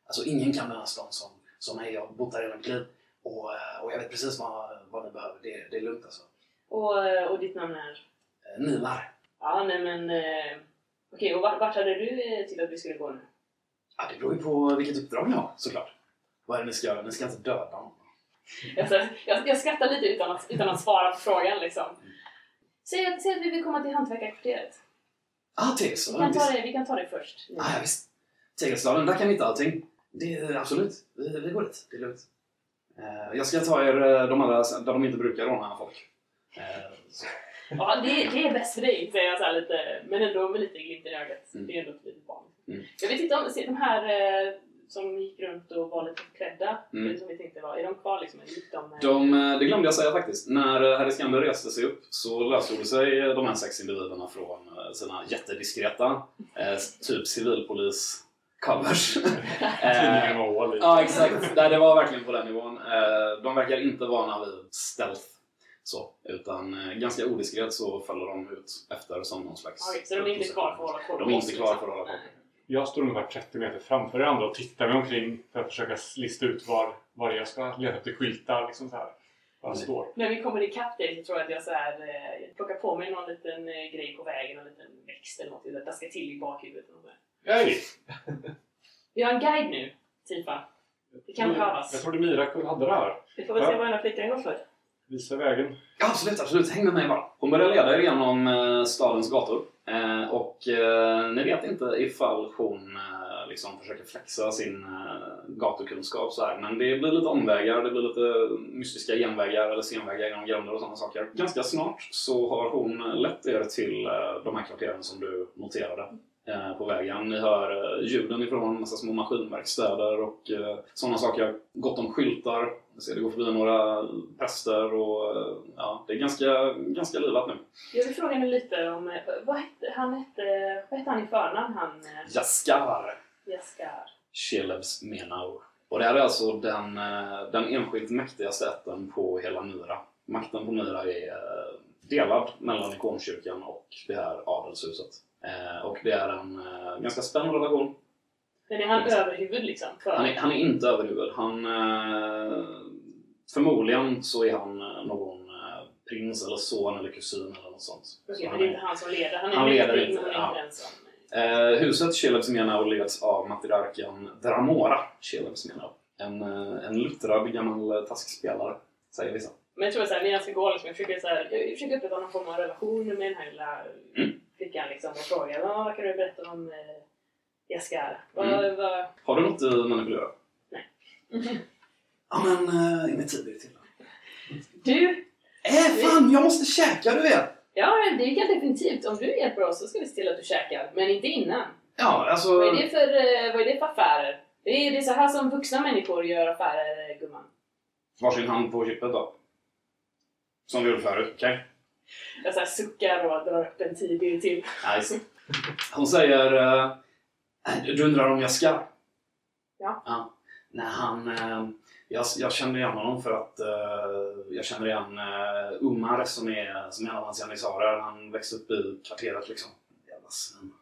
Alltså ingen kan den här stan som, som mig. Jag har bott här hela mitt liv. Och, eh, och jag vet precis vad, vad ni behöver. Det, det är lugnt alltså. Och, eh, och ditt namn är? Eh, Nilar. Ja, nej men... Eh, Okej, och vart, vart hade du till att vi skulle gå nu? Ja, det beror ju på vilket uppdrag ni har såklart. Vad är det ni ska göra? Ni ska inte döda honom. Alltså, jag, jag skrattar lite utan att, utan att svara på frågan liksom. Säg att, säg att vi vill komma till hantverkarkvarteret. Ah, Vi Tegelstaden. kan ta det, vi kan ta det först. Ah, ja, visst. Tegelstaden, där kan vi hitta allting. Det är absolut. Vi, vi går dit. Det är lugnt. Eh, jag ska ta er eh, de andra där de inte brukar råna folk. Eh. Ja, det, det är bäst för dig, säger jag så lite, men ändå med lite glimt i ögat. Mm. Det är ändå ett litet barn. Mm. Jag vet inte om se, de här eh, som gick runt och var lite klädda, Mm. som vi tänkte var, är de kvar liksom? Eller gick de, eh, De, eh, det glömde jag säga faktiskt. När eh, Harry Skander reste sig upp så lösgjorde sig de här sex individerna från sina jättediskreta, typ. Tidningen och Wall. Ja, exakt. Nej, det var verkligen på den nivån. De verkar inte vana vid stealth. Så, utan ganska odiskret så faller de ut efter som någon slags... Okej, så de är inte kvar för att hålla koll De är inte kvar liksom? för att hålla koll. Jag står ungefär 30 meter framför er andra och tittar mig omkring för att försöka lista ut var, var jag ska leta efter skyltar. Liksom så här. Jag Mm. När vi kommer ikapp dig så tror jag att jag, så här, eh, jag plockar på mig någon liten eh, grej på vägen, en liten växt eller något. Jag daskar till i bakhuvudet. Hej! Vi har en guide nu, Tifa. Det kan Jag behövas. trodde Mira hade det här. Vi får väl Ja. se vad den här flickan går för. Visa vägen. Ja, absolut, absolut. Häng med mig bara. Hon börjar leda er genom eh, stadens gator. Eh, och eh, ni vet inte ifall hon eh, liksom försöker flexa sin eh, gatukunskap så här. Men det blir lite omvägar, det blir lite mystiska genvägar eller senvägar genom gränder och sådana saker. Ganska snart så har hon lett er till eh, de här kvarteren som du noterade eh, på vägen. Ni hör eh, ljuden ifrån en massa små maskinverkstäder och eh, sådana saker. Gott om skyltar. Ser det går förbi några präster och ja, det är ganska, ganska livat nu. Jag vill fråga henne lite om... eh, Vad hette han, hette, vad hette han i förnamn? Han eh, Jaskar Jaskar. Shelebs Menau. Och det här är alltså den, eh, den enskilt mäktigaste ätten på hela Myra. Makten på Myra är delad mellan ikonkyrkan och det här adelshuset. Och det är en ganska spänd relation. Men är han överhuvud liksom? För... Han är, han är inte överhuvud. Han, förmodligen så är han eh, någon eh, prins eller son eller kusin eller något sånt. Okej, Så men han det är inte han som leder. Han är Han leder inte, ja. Eh, huset Shelevsmenau leds av matriarken Dramora Shelevsmenau. En, eh, en luttrad gammal taskspelare, säger vissa. Men jag tror att när jag ska gå liksom, jag försöker, så här, jag försöker upprätta någon form av relation med den här lilla Mm. flickan liksom, och fråga "Ja, vad kan du berätta om eh, Jaskar? Vad, Mm. vad... Har du något att manipulera? Nej. Ja men, uh, inget tid till. Du! Äh fan, jag måste käka du vet! Ja, det kan definitivt. Om du hjälper oss så ska vi se till att du käkar, men inte innan. Ja, alltså... Vad är det för, eh, vad är det för affärer? Det är, det är så här som vuxna människor gör affärer, eh, gumman. Varsin hand på chippet då. Som vi gjorde förut, okej? Jag så här suckar och drar upp en tidig till. Nice. Hon säger... eh, du undrar om jag ska? Ja. ja. Nej, han... eh, jag, jag kände igen honom för att eh, jag känner igen uh, Umar som är, som är en av hans janissarer. Han växte upp i kvarteret liksom. Jävla svin.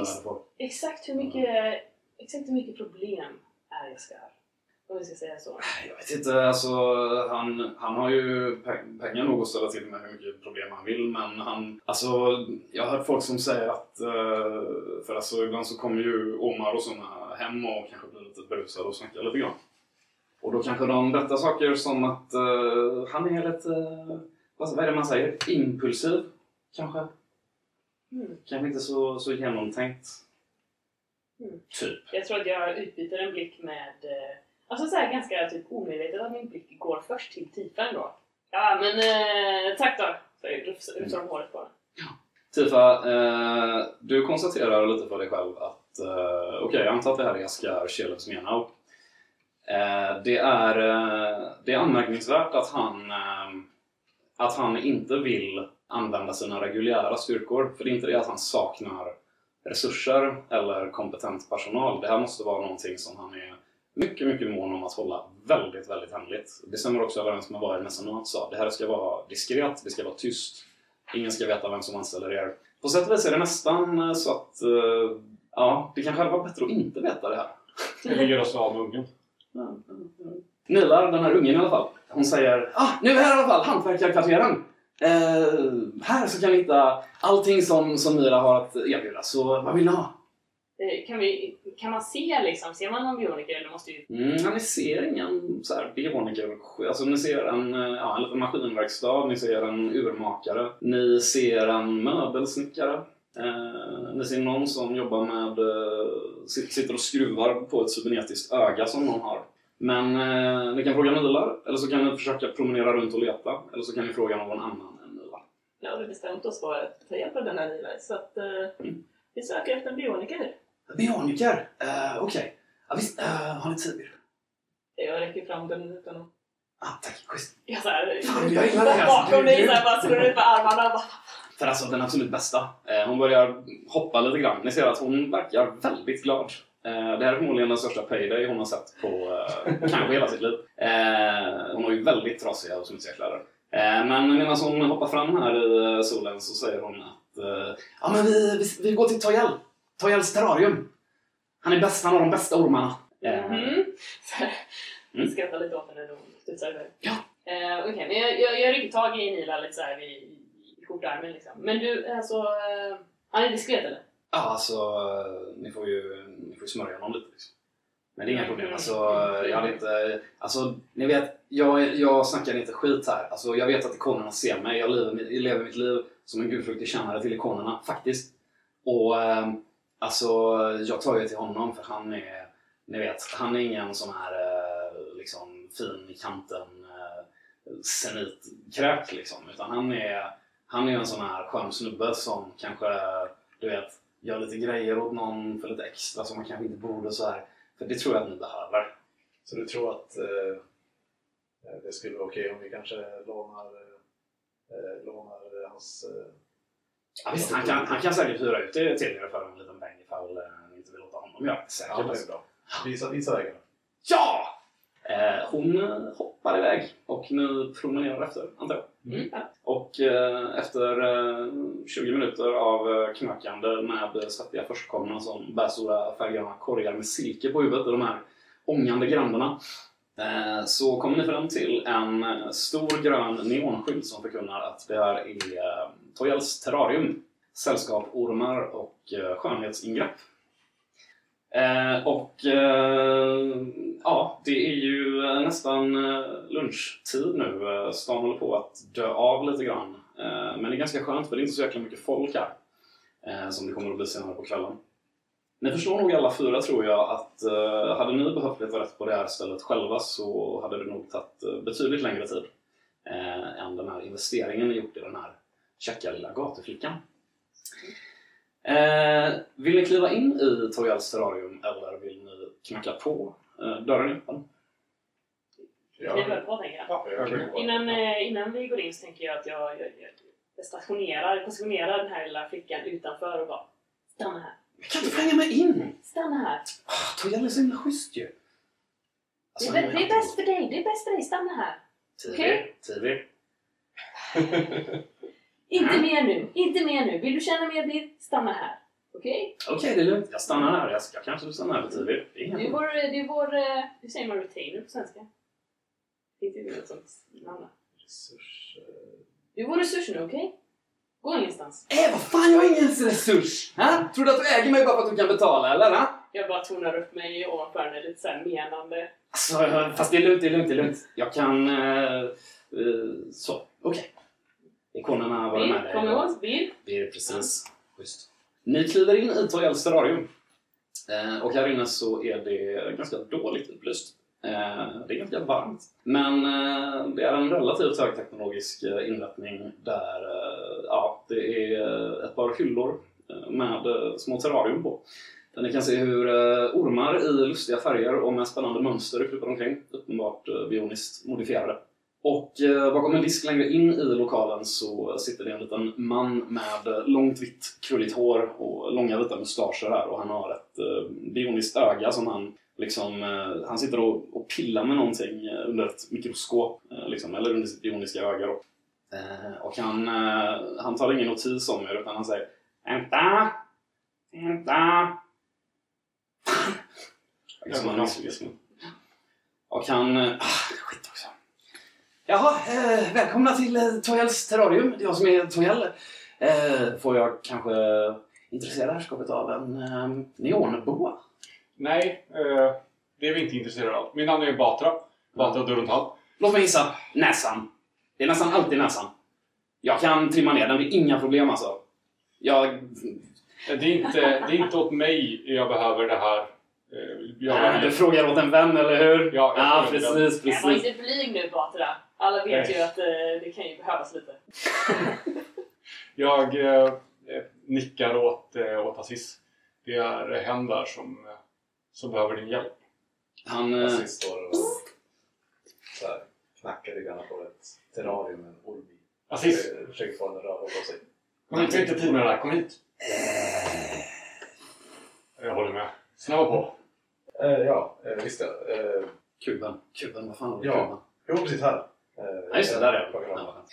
Ex- exakt hur mycket, exakt hur mycket problem är Jaskar? Om vi ska säga så. Jag vet inte, alltså han, han har ju pe- pengar nog att ställa till med hur mycket problem han vill men han, alltså jag har hört folk som säger att, eh, för alltså ibland så kommer ju Omar och såna hem och kanske blir lite berusade och snackar lite grann. Och då kanske de berättar saker som att eh, han är lite, vad, vad är det man säger, impulsiv kanske? Mm. Kanske inte så, så genomtänkt. Mm. Typ. Jag tror att jag utbyter en blick med, eh, alltså så här ganska typ omedvetet att min blick går först till Tifa då. Ja men eh, tack då! Jag rufsar om håret på den. Tifa, eh, du konstaterar lite för dig själv att okej, jag antar att det här är Jaskar Shelevsmenau. Eh, Eh, det, är, eh, det är anmärkningsvärt att han, eh, att han inte vill använda sina reguljära styrkor. För det är inte det att han saknar resurser eller kompetent personal. Det här måste vara någonting som han är mycket, mycket mån om att hålla väldigt, väldigt hemligt. Det stämmer också överens med vad er mecenat sa. Det här ska vara diskret, det ska vara tyst. Ingen ska veta vem som anställer er. På sätt och vis är det nästan eh, så att eh, ja, det kanske hade varit bättre att inte veta det här. Eller göra oss av med ungen. Nila, den här ungen i alla fall, hon säger ah, nu är vi här i alla fall, hantverkarkvarteren. Eh, här så kan ni hitta allting som, som Mira har att erbjuda, så vad vill ni ha? Eh, Kan, vi, kan man se liksom, ser man någon bioniker eller måste ju... Mm, ja, ni ser ingen så här bioniker. Alltså ni ser en, eh, ja, en liten maskinverkstad, ni ser en urmakare, ni ser en möbelsnickare. Eh, ni ser någon som jobbar med, eh, sit- sitter och skruvar på ett cybernetiskt öga som någon har. Men eh, ni kan fråga Nilar, eller så kan ni försöka promenera runt och leta, eller så kan ni fråga någon annan än Nilar. Nu har vi bestämt oss för att ta hjälp av den här Levi, så att eh, Mm. vi söker efter en bioniker. Bioniker? Uh, Okej. Ja, visst, eh, har ni tid? Jag räcker fram den utan att... Ah, tack, schysst. Jag så här, Fan, jag gillar det här. bakom dig så här, bara slår ut med armarna och bara... För alltså den absolut bästa. Eh, hon börjar hoppa lite grann. Ni ser att hon verkar väldigt glad. Eh, det här är förmodligen den största payday hon har sett på eh, kanske hela sitt liv. Hon har ju väldigt trasiga och smutsiga kläder. Men medan hon hoppar fram här i solen så säger hon att ja, men vi, vi, vi går till Toyel. Toyels terrarium. Han är bäst, han har de bästa ormarna. Mm. Jag skrattar lite åt henne när hon studsar iväg. Ja. Eh, Okej, men jag, jag, jag rycker tag i Nila lite så här i skjortärmen liksom. Men du, alltså... Eh, han är diskret eller? Ja, alltså ni får ju, ni får ju smörja honom lite. Liksom. Men det är inga Mm. problem. Alltså, jag hade inte, alltså, ni vet, jag, jag snackar inte skit här. Alltså, jag vet att ikonerna ser mig. Jag lever, mitt- jag lever mitt liv som en gudfruktig tjänare till ikonerna, faktiskt. Och eh, alltså, jag tar ju till honom för han är, ni vet, han är ingen sån här eh, liksom, fin i kanten zenitkräk liksom. Utan han är, han är en sån här skön snubbe som kanske, du vet, gör lite grejer åt någon för lite extra som man kanske inte borde så här. För det tror jag att ni behöver. Så du tror att eh, det skulle vara okej om vi kanske lånar, eh, lånar hans... Eh, Ja, visst, han kan, han kan säkert hyra ut det till er för en liten peng ifall eh, ni inte vill låta honom göra det. Säkert. ja, det är bra. Visa, visa vägen. Ja! Eh, hon hoppar iväg och ni promenerar efter, antar jag. Mm. Och och eh, efter eh, 20 minuter av eh, knökande med svettiga förstkommande som bär stora färggranna korgar med silke på huvudet i de här ångande grandarna eh, så kommer ni fram till en eh, stor grön neonskylt som förkunnar att det här är eh, Toyels terrarium, sällskap ormar och eh, skönhetsingrepp. Eh, och eh, ja, det är ju eh, nästan eh, lunchtid nu. Eh, Stan håller på att dö av lite grann. Eh, men det är ganska skönt för det är inte så jäkla mycket folk här. Eh, som det kommer att bli senare på kvällen. Ni förstår nog alla fyra tror jag att eh, hade ni behövt leta rätt på det här stället själva så hade det nog tagit betydligt längre tid eh, än den här investeringen ni gjort i den här käcka lilla gatuflickan. Eh, vill ni kliva in i Toyals terrarium eller vill ni knacka på? Eh, dörren är öppen. Vi på tänker jag. Ja, jag kan gå. Innan, eh, innan vi går in så tänker jag att jag, jag, jag, stationerar, positionerar den här lilla flickan utanför och bara Stanna här. Jag kan inte följa med in! Stanna här. Ah, Toyal är så himla schysst ju! Det Alltså, är, han bä- det är bäst för dig. Det är bäst för dig. Stanna här. Tidig, Okej. tidig. Inte mer nu. Inte mer nu. Vill du känna mer bild? Stanna här. Okej? Okej, det är lugnt. Jag stannar här. Jag ska kanske stanna här för tidigt. Det är vår, du är vår, eh, hur säger man retainer på svenska? Finns det något sånt namn? Resurs... Du är vår resurs nu, okej? Gå ingenstans. Äh, vad fan, jag är ingen resurs! Ha? Tror du att du äger mig bara för att du kan betala, eller? Ha? Jag bara tonar upp mig ovanför henne lite såhär menande. Alltså, fast det är lugnt, det är lugnt, det är lugnt. Jag kan... Eh, eh, så, okej. Ikonerna var med Bild, dig. kom ihåg. Det är precis schysst. Ni kliver in i Toyals terrarium. Eh, och här inne så är det ganska dåligt upplyst. Eh, det är ganska varmt. Men eh, det är en relativt högteknologisk eh, inrättning där eh, ja, det är ett par hyllor eh, med eh, små terrarium på. Där ni kan se hur eh, ormar i lustiga färger och med spännande mönster kryper omkring. Uppenbart eh, bioniskt modifierade. Och eh, bakom en disk längre in i lokalen så sitter det en liten man med långt vitt krulligt hår och långa vita mustascher här och han har ett eh, bioniskt öga som han liksom, eh, han sitter och, och pillar med någonting under ett mikroskop, liksom, eller under sitt bioniska öga då. Och han, han tar ingen notis om er utan han säger Vänta! Vänta! Liksom han misslyckas med. Och han... Ah, skit. Jaha, eh, välkomna till eh, Toyals terrarium. Det är jag som är Toyal. Eh, får jag kanske intressera herrskapet av en eh, neonboa? Nej, eh, det är vi inte intresserade av. Min namn är Batra. Batra Duruntal. Låt mig gissa. Näsan. Det är nästan alltid näsan. Jag kan trimma ner den, det är inga problem alltså. Jag... Eh, Det är inte, det är inte åt mig jag behöver det här. Eh, jag, Äh, du frågar åt en vän, eller hur? Ja, jag ja frågar åt en precis, Jag var precis. inte blyg nu Batra. Alla vet Nej. ju att eh, det kan ju behövas lite. jag eh, nickar åt, eh, åt Aziz. Det är hen där som, eh, som behöver din hjälp. Han... eh, Aziz står och så här, knackar lite grann på ett terrarium med en orm i. Aziz, Eh, Försöker få den att röra på sig. kom hit. Vi har inte tid med det här. Kom hit. Jag håller med. Snabba på. Eh, ja, eh, visst ja. Eh, Kuben. Kuben, vad fan har vi Ja. kuben? jo, precis här. Eh, Ja, just det. Där är fram. Ja.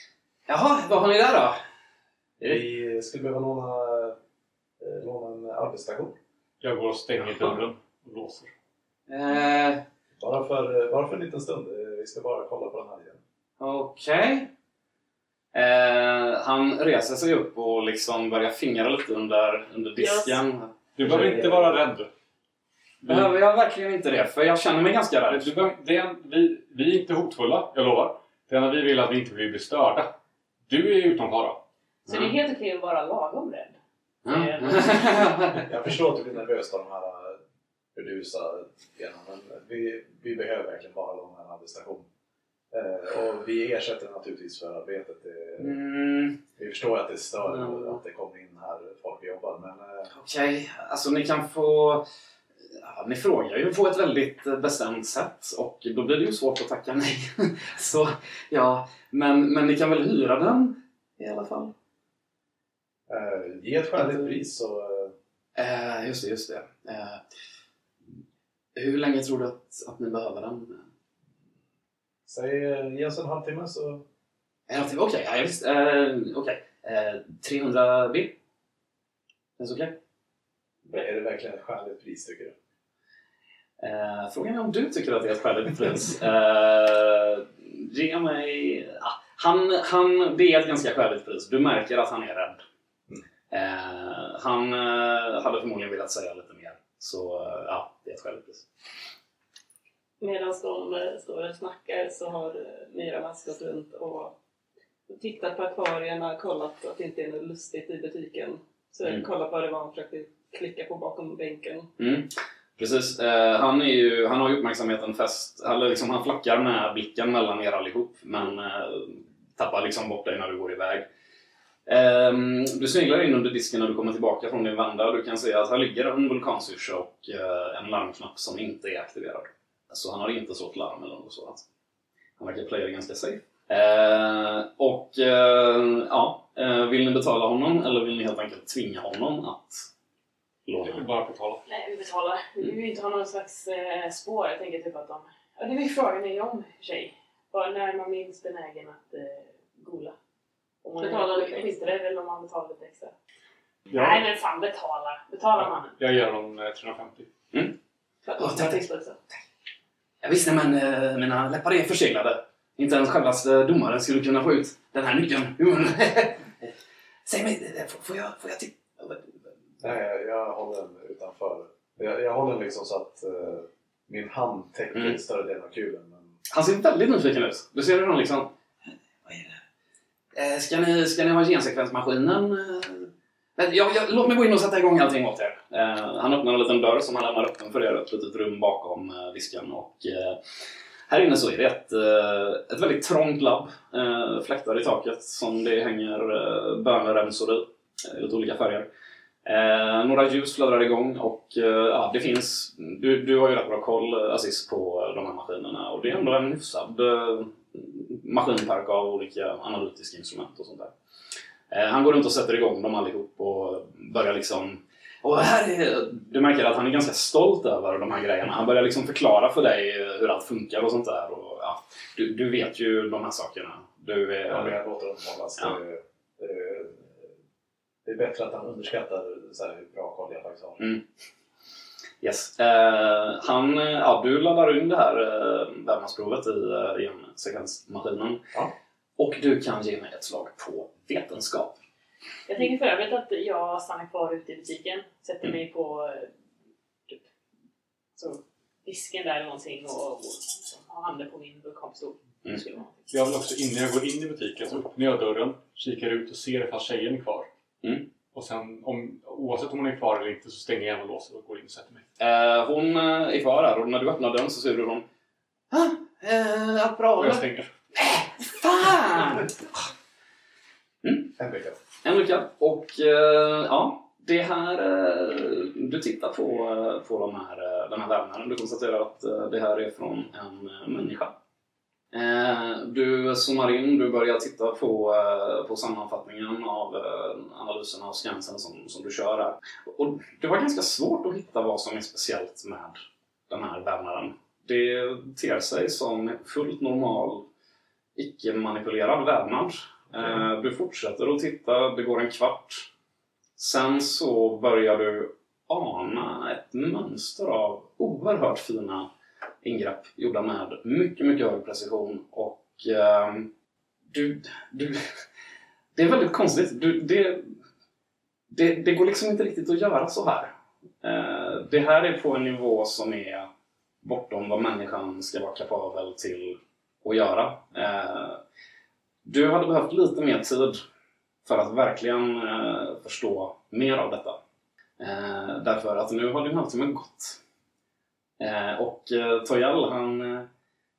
Jaha, vad har ni där då? Vi skulle behöva låna, eh, låna en arbetsstation. Jag går och stänger dörren och låser. Eh, Bara för, bara för en liten stund. Eh, Vi ska bara kolla på den här igen. Okej. Eh, han reser sig upp och liksom börjar fingra lite under, under disken. Du behöver inte vara rädd. Vi, Behöver jag verkligen inte det? För jag känner mig ganska rädd. du behöver, det är en, vi, vi är inte hotfulla, jag lovar. Det enda vi vill är att vi inte vill bli störda. Du är utom fara. Så det är helt okej att vara lagom rädd. Mm. Jag förstår att du blir nervös av de här eh, burdusa grejerna, men vi, vi behöver verkligen bara låna en arbetsstation. Eh, och vi ersätter naturligtvis för arbetet. Det, mm, Vi förstår att det stör Mm. att det kommer in här folk och jobbar, men eh, Okej, alltså ni kan få... Ja, ni frågar ju på ett väldigt eh, bestämt sätt och då blir det ju svårt att tacka nej. Så ja, men, men ni kan väl hyra den i alla fall? eh, ge ett skäligt pris så Eh, just det, just det. Eh, hur länge tror du att, att ni behöver den? säg, ge oss en halvtimme så En halvtimme? Okej, ja, visst. Okej. Eh, 300 bill? Känns okej? Men är det verkligen ett skäligt pris tycker du? Eh, frågan är om du tycker att det är ett skäligt pris. Eh, ge mig... Ah, han, han, det är ett ganska skäligt pris. Du märker att han är rädd. Eh, han eh, hade förmodligen velat säga lite mer. Så eh, ja, det är ett skäligt pris. Medan de eh, står och snackar så har Miramas gått runt och tittat på akvarierna, kollat att det inte är något lustigt i butiken. Så Mm. kollat vad det var han försökte klicka på bakom bänken. Mm. Precis. Eh, han, är ju, han har ju uppmärksamheten fäst, eller liksom, han flackar med blicken mellan er allihop men eh, tappar liksom bort dig när du går iväg. Ehm, du sneglar in under disken när du kommer tillbaka från din vända. och Du kan se att här ligger en vulkansyrsa och eh, en larmknapp som inte är aktiverad. Så han har inte slått larm eller något sådant. Han verkar playa det ganska safe. Eh, och eh, ja, vill ni betala honom eller vill ni helt enkelt tvinga honom att låna? Jag vill bara betala. Nej, vi betalar. Vi vill ju inte ha någon slags eh, spår. Jag tänker typ att de... Ja, det vill frågan är ju om sig. Bara när är man minst benägen att eh, gola. Om man Betala är lite extra. eller om man betalar lite extra. Ja. Nej men fan betala. Betala mannen. Jag ger honom eh, 350. För att Ja, ska tack. också. Ja, visst, nej, men eh, mina läppar är förseglade. Inte ens självaste domaren skulle kunna få ut den här nyckeln. Mm. Säg mig, eh, får- får jag, får jag titta? Nej, jag, håller den utanför. Jag, jag håller den liksom så att eh, min hand täcker Mm. större delen av kulen. Men Han ser väldigt nyfiken ut. Du ser hur han liksom... Vad är det? Eh, ska, ni, ska ni ha gensekvensmaskinen? Eh, jag, jag, låt mig gå in och sätta igång allting åt er. Eh, han öppnar en liten dörr som han lämnar öppen för er. Ett litet rum bakom eh, disken. Och, eh, här inne så är det ett, eh, ett väldigt trångt labb. Fläktar i taket som det hänger bönremsor i. lite olika färger. Eh, några ljus fladdrar igång och eh, ja, det finns... Du, du har ju rätt bra koll, eh, Aziz, på de här maskinerna och det är ändå en hyfsad eh, maskinpark av olika analytiska instrument och sånt där. Eh, han går runt och sätter igång dem allihop och börjar liksom... Och här är, du märker att han är ganska stolt över de här grejerna. Han börjar liksom förklara för dig eh, hur allt funkar och sånt där. Och, ja, du, du vet ju de här sakerna. Du är, ja, men jag låter den hållas. Ja. Det, det, det är bättre att han underskattar så här, hur bra koll jag faktiskt har. Mm. Yes. Eh, han, ja, du laddar in det här eh, vävnadsprovet i eh, gensekvensmaskinen. Ja. Och du kan ge mig ett slag på vetenskap. Jag tänker för övrigt att jag stannar kvar ute i butiken. Sätter mig på eh, typ, så, disken där eller någonting och, och liksom, har handen på min vulkanpistol. Mm. Jag vill också innan jag går in i butiken så öppnar jag dörren, kikar ut och ser ifall tjejen är kvar. Mm. Och sen om, oavsett om hon är kvar eller inte så stänger jag igen och låser och går in och sätter mig. Eh, hon eh, är kvar här och när du öppnar dörren så ser du hon ah, eh, Allt bra Och jag stänger. Fan! En vecka. En lyckad. Och eh, ja, det här... Eh, du tittar på, eh, på de här, den här vävnaden. Du konstaterar att eh, det här är från en människa. Eh, du zoomar in, du börjar titta på, eh, på sammanfattningen av eh, analysen analyserna av skansen som, som du kör här. Och det var ganska svårt att hitta vad som är speciellt med den här vävnaden. Det ter sig som fullt normal, icke-manipulerad vävnad. Mm. Du fortsätter att titta, det går en kvart. Sen så börjar du ana ett mönster av oerhört fina ingrepp gjorda med mycket, mycket hög precision och ehm, du, du, det är väldigt konstigt. Du, det, det, det går liksom inte riktigt att göra så här. Eh, det här är på en nivå som är bortom vad människan ska vara kapabel till att göra. Eh, du hade behövt lite mer tid för att verkligen eh, förstå mer av detta. Eh, därför att nu har din halvtimme gått. Eh, och Toyal han... Eh,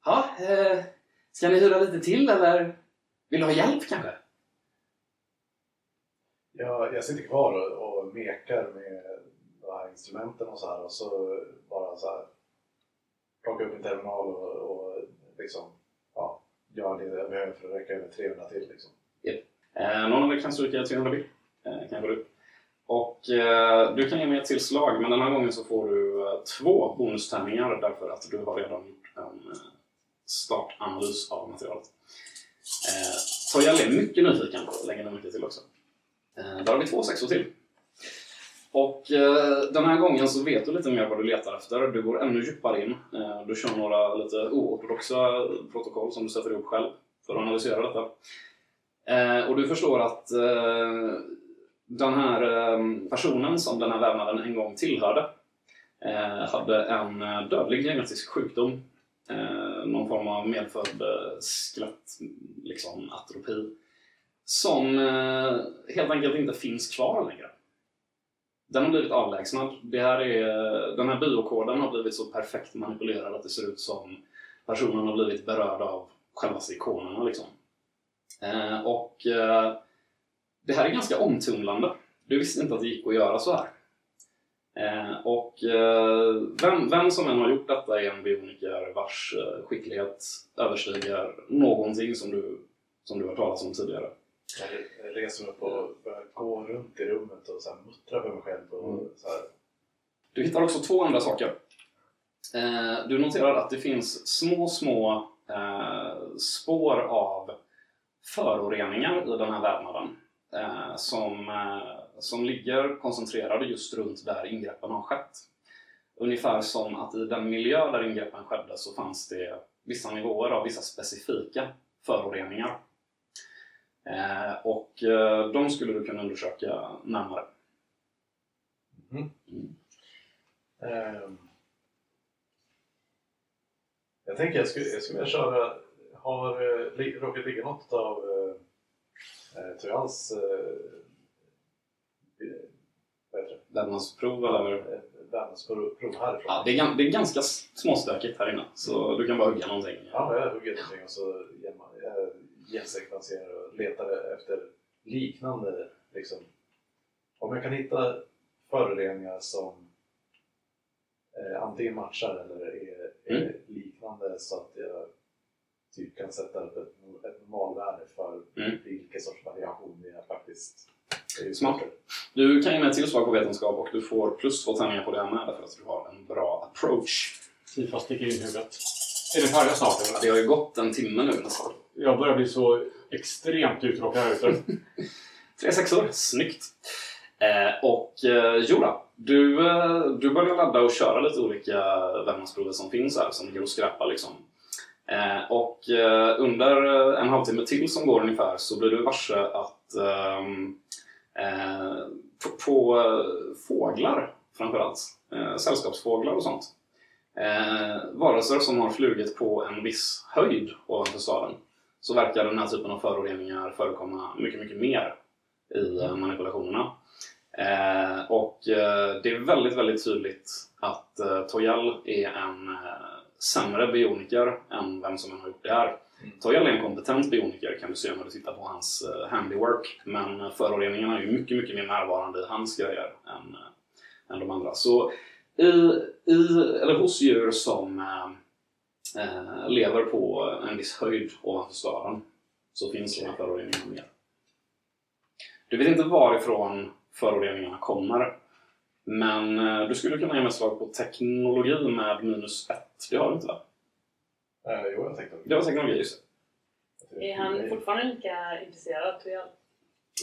ja, eh, ska ni hyra lite till eller vill du ha hjälp kanske? Jag, jag sitter kvar och, och mekar med de här instrumenten och så här och så bara så här plocka upp min terminal och, och liksom ja, gör det jag behöver för att räcka över 300 till liksom. Eh, någon av er kan stryka 300 bill. Eh, kan jag gå upp. Och eh, du kan ge mig ett till slag, men den här gången så får du eh, två bonustärningar därför att du har redan gjort en eh, startanalys av materialet. Eh, Toyal är mycket nyfiken, lägger ni märke till också. Eh, där har vi två sexor till. Och eh, den här gången så vet du lite mer vad du letar efter. Du går ännu djupare in. Eh, du kör några lite oortodoxa eh, protokoll som du sätter ihop själv för att analysera detta. Eh, och du förstår att eh, den här ehm, personen som den här vävnaden en gång tillhörde eh, hade en eh, dödlig genetisk sjukdom. Eh, någon form av medfödd skelett, liksom atropi. Som helt enkelt inte finns kvar längre. Den har blivit avlägsnad. Det här är, den här biokoden har blivit så perfekt manipulerad att det ser ut som personen har blivit berörd av själva ikonerna. Liksom. Och det här är ganska omtumlande. Du visste inte att det gick att göra så här. Eh, och eh, vem, vem som än har gjort detta är en bioniker vars eh, skicklighet överstiger någonting som du, som du har talat om tidigare. Jag reser mig upp och börjar gå runt i rummet och så här muttra för mig själv. Och Mm. så här. Du hittar också två andra saker. Eh, du noterar att det finns små, små eh, spår av föroreningar i den här vävnaden som, eh, som ligger koncentrerade just runt där ingreppen har skett. Ungefär som att i den miljö där ingreppen skedde så fanns det vissa nivåer av vissa specifika föroreningar. Eh, och eh, de skulle du kunna undersöka närmare. Ehm. Jag tänker jag skulle, jag skulle vilja köra, har eh, råkat ligga något av eh, eh, eh, eh, vad heter det? Vävnadsprov eller? Eh, Vävnadsprov prov härifrån. Ja, det, är, det är ganska småstökigt här inne, så du kan bara hugga någonting. Ja, jag hugger någonting och så gen- jag gensekvenserar och letar efter liknande liksom. Om jag kan hitta föroreningar som eh, antingen matchar eller är, är Mm. liknande så att jag typ kan sätta upp ett, ett normalvärde för Mm. vilken sorts variation det är faktiskt. Det är Smart. Du kan ge mig ett tillslag på vetenskap och du får plus två tärningar på det här med därför att du har en bra approach. Tifa sticker in huvudet. Är det färdiga snart Ja, eller? Det har ju gått en timme nu nästan. Jag börjar bli så extremt uttråkad här ute. Tre sexor, snyggt! Eh, och eh, Jora, du, eh, du börjar ladda och köra lite olika vävnadsprover som finns här som ligger och skräpar liksom. Eh, och eh, under eh, en halvtimme till som går ungefär så blir du varse att ehm, eh, på, på eh, fåglar framförallt, eh, sällskapsfåglar och sånt, eh, varelser som har flugit på en viss höjd ovanför staden så verkar den här typen av föroreningar förekomma mycket, mycket mer i eh, manipulationerna. Eh, och eh, det är väldigt, väldigt tydligt att eh, Toyal är en eh, sämre bioniker än vem som än har gjort det här. Mm. Toyal är en kompetent bioniker kan du se när du tittar på hans eh, handiwork. Men eh, föroreningarna är ju mycket, mycket mer närvarande i hans grejer än, eh, än de andra. Så i, i, eller hos djur som eh, lever på en viss höjd ovanför staden så finns de här föroreningarna mer. Du vet inte varifrån föroreningarna kommer. Men eh, du skulle kunna ge mig slag på teknologi med minus ett. Det har du inte va? Eh, jo, jag tänkte Det var teknologi, just det. Är han fortfarande lika intresserad tror jag?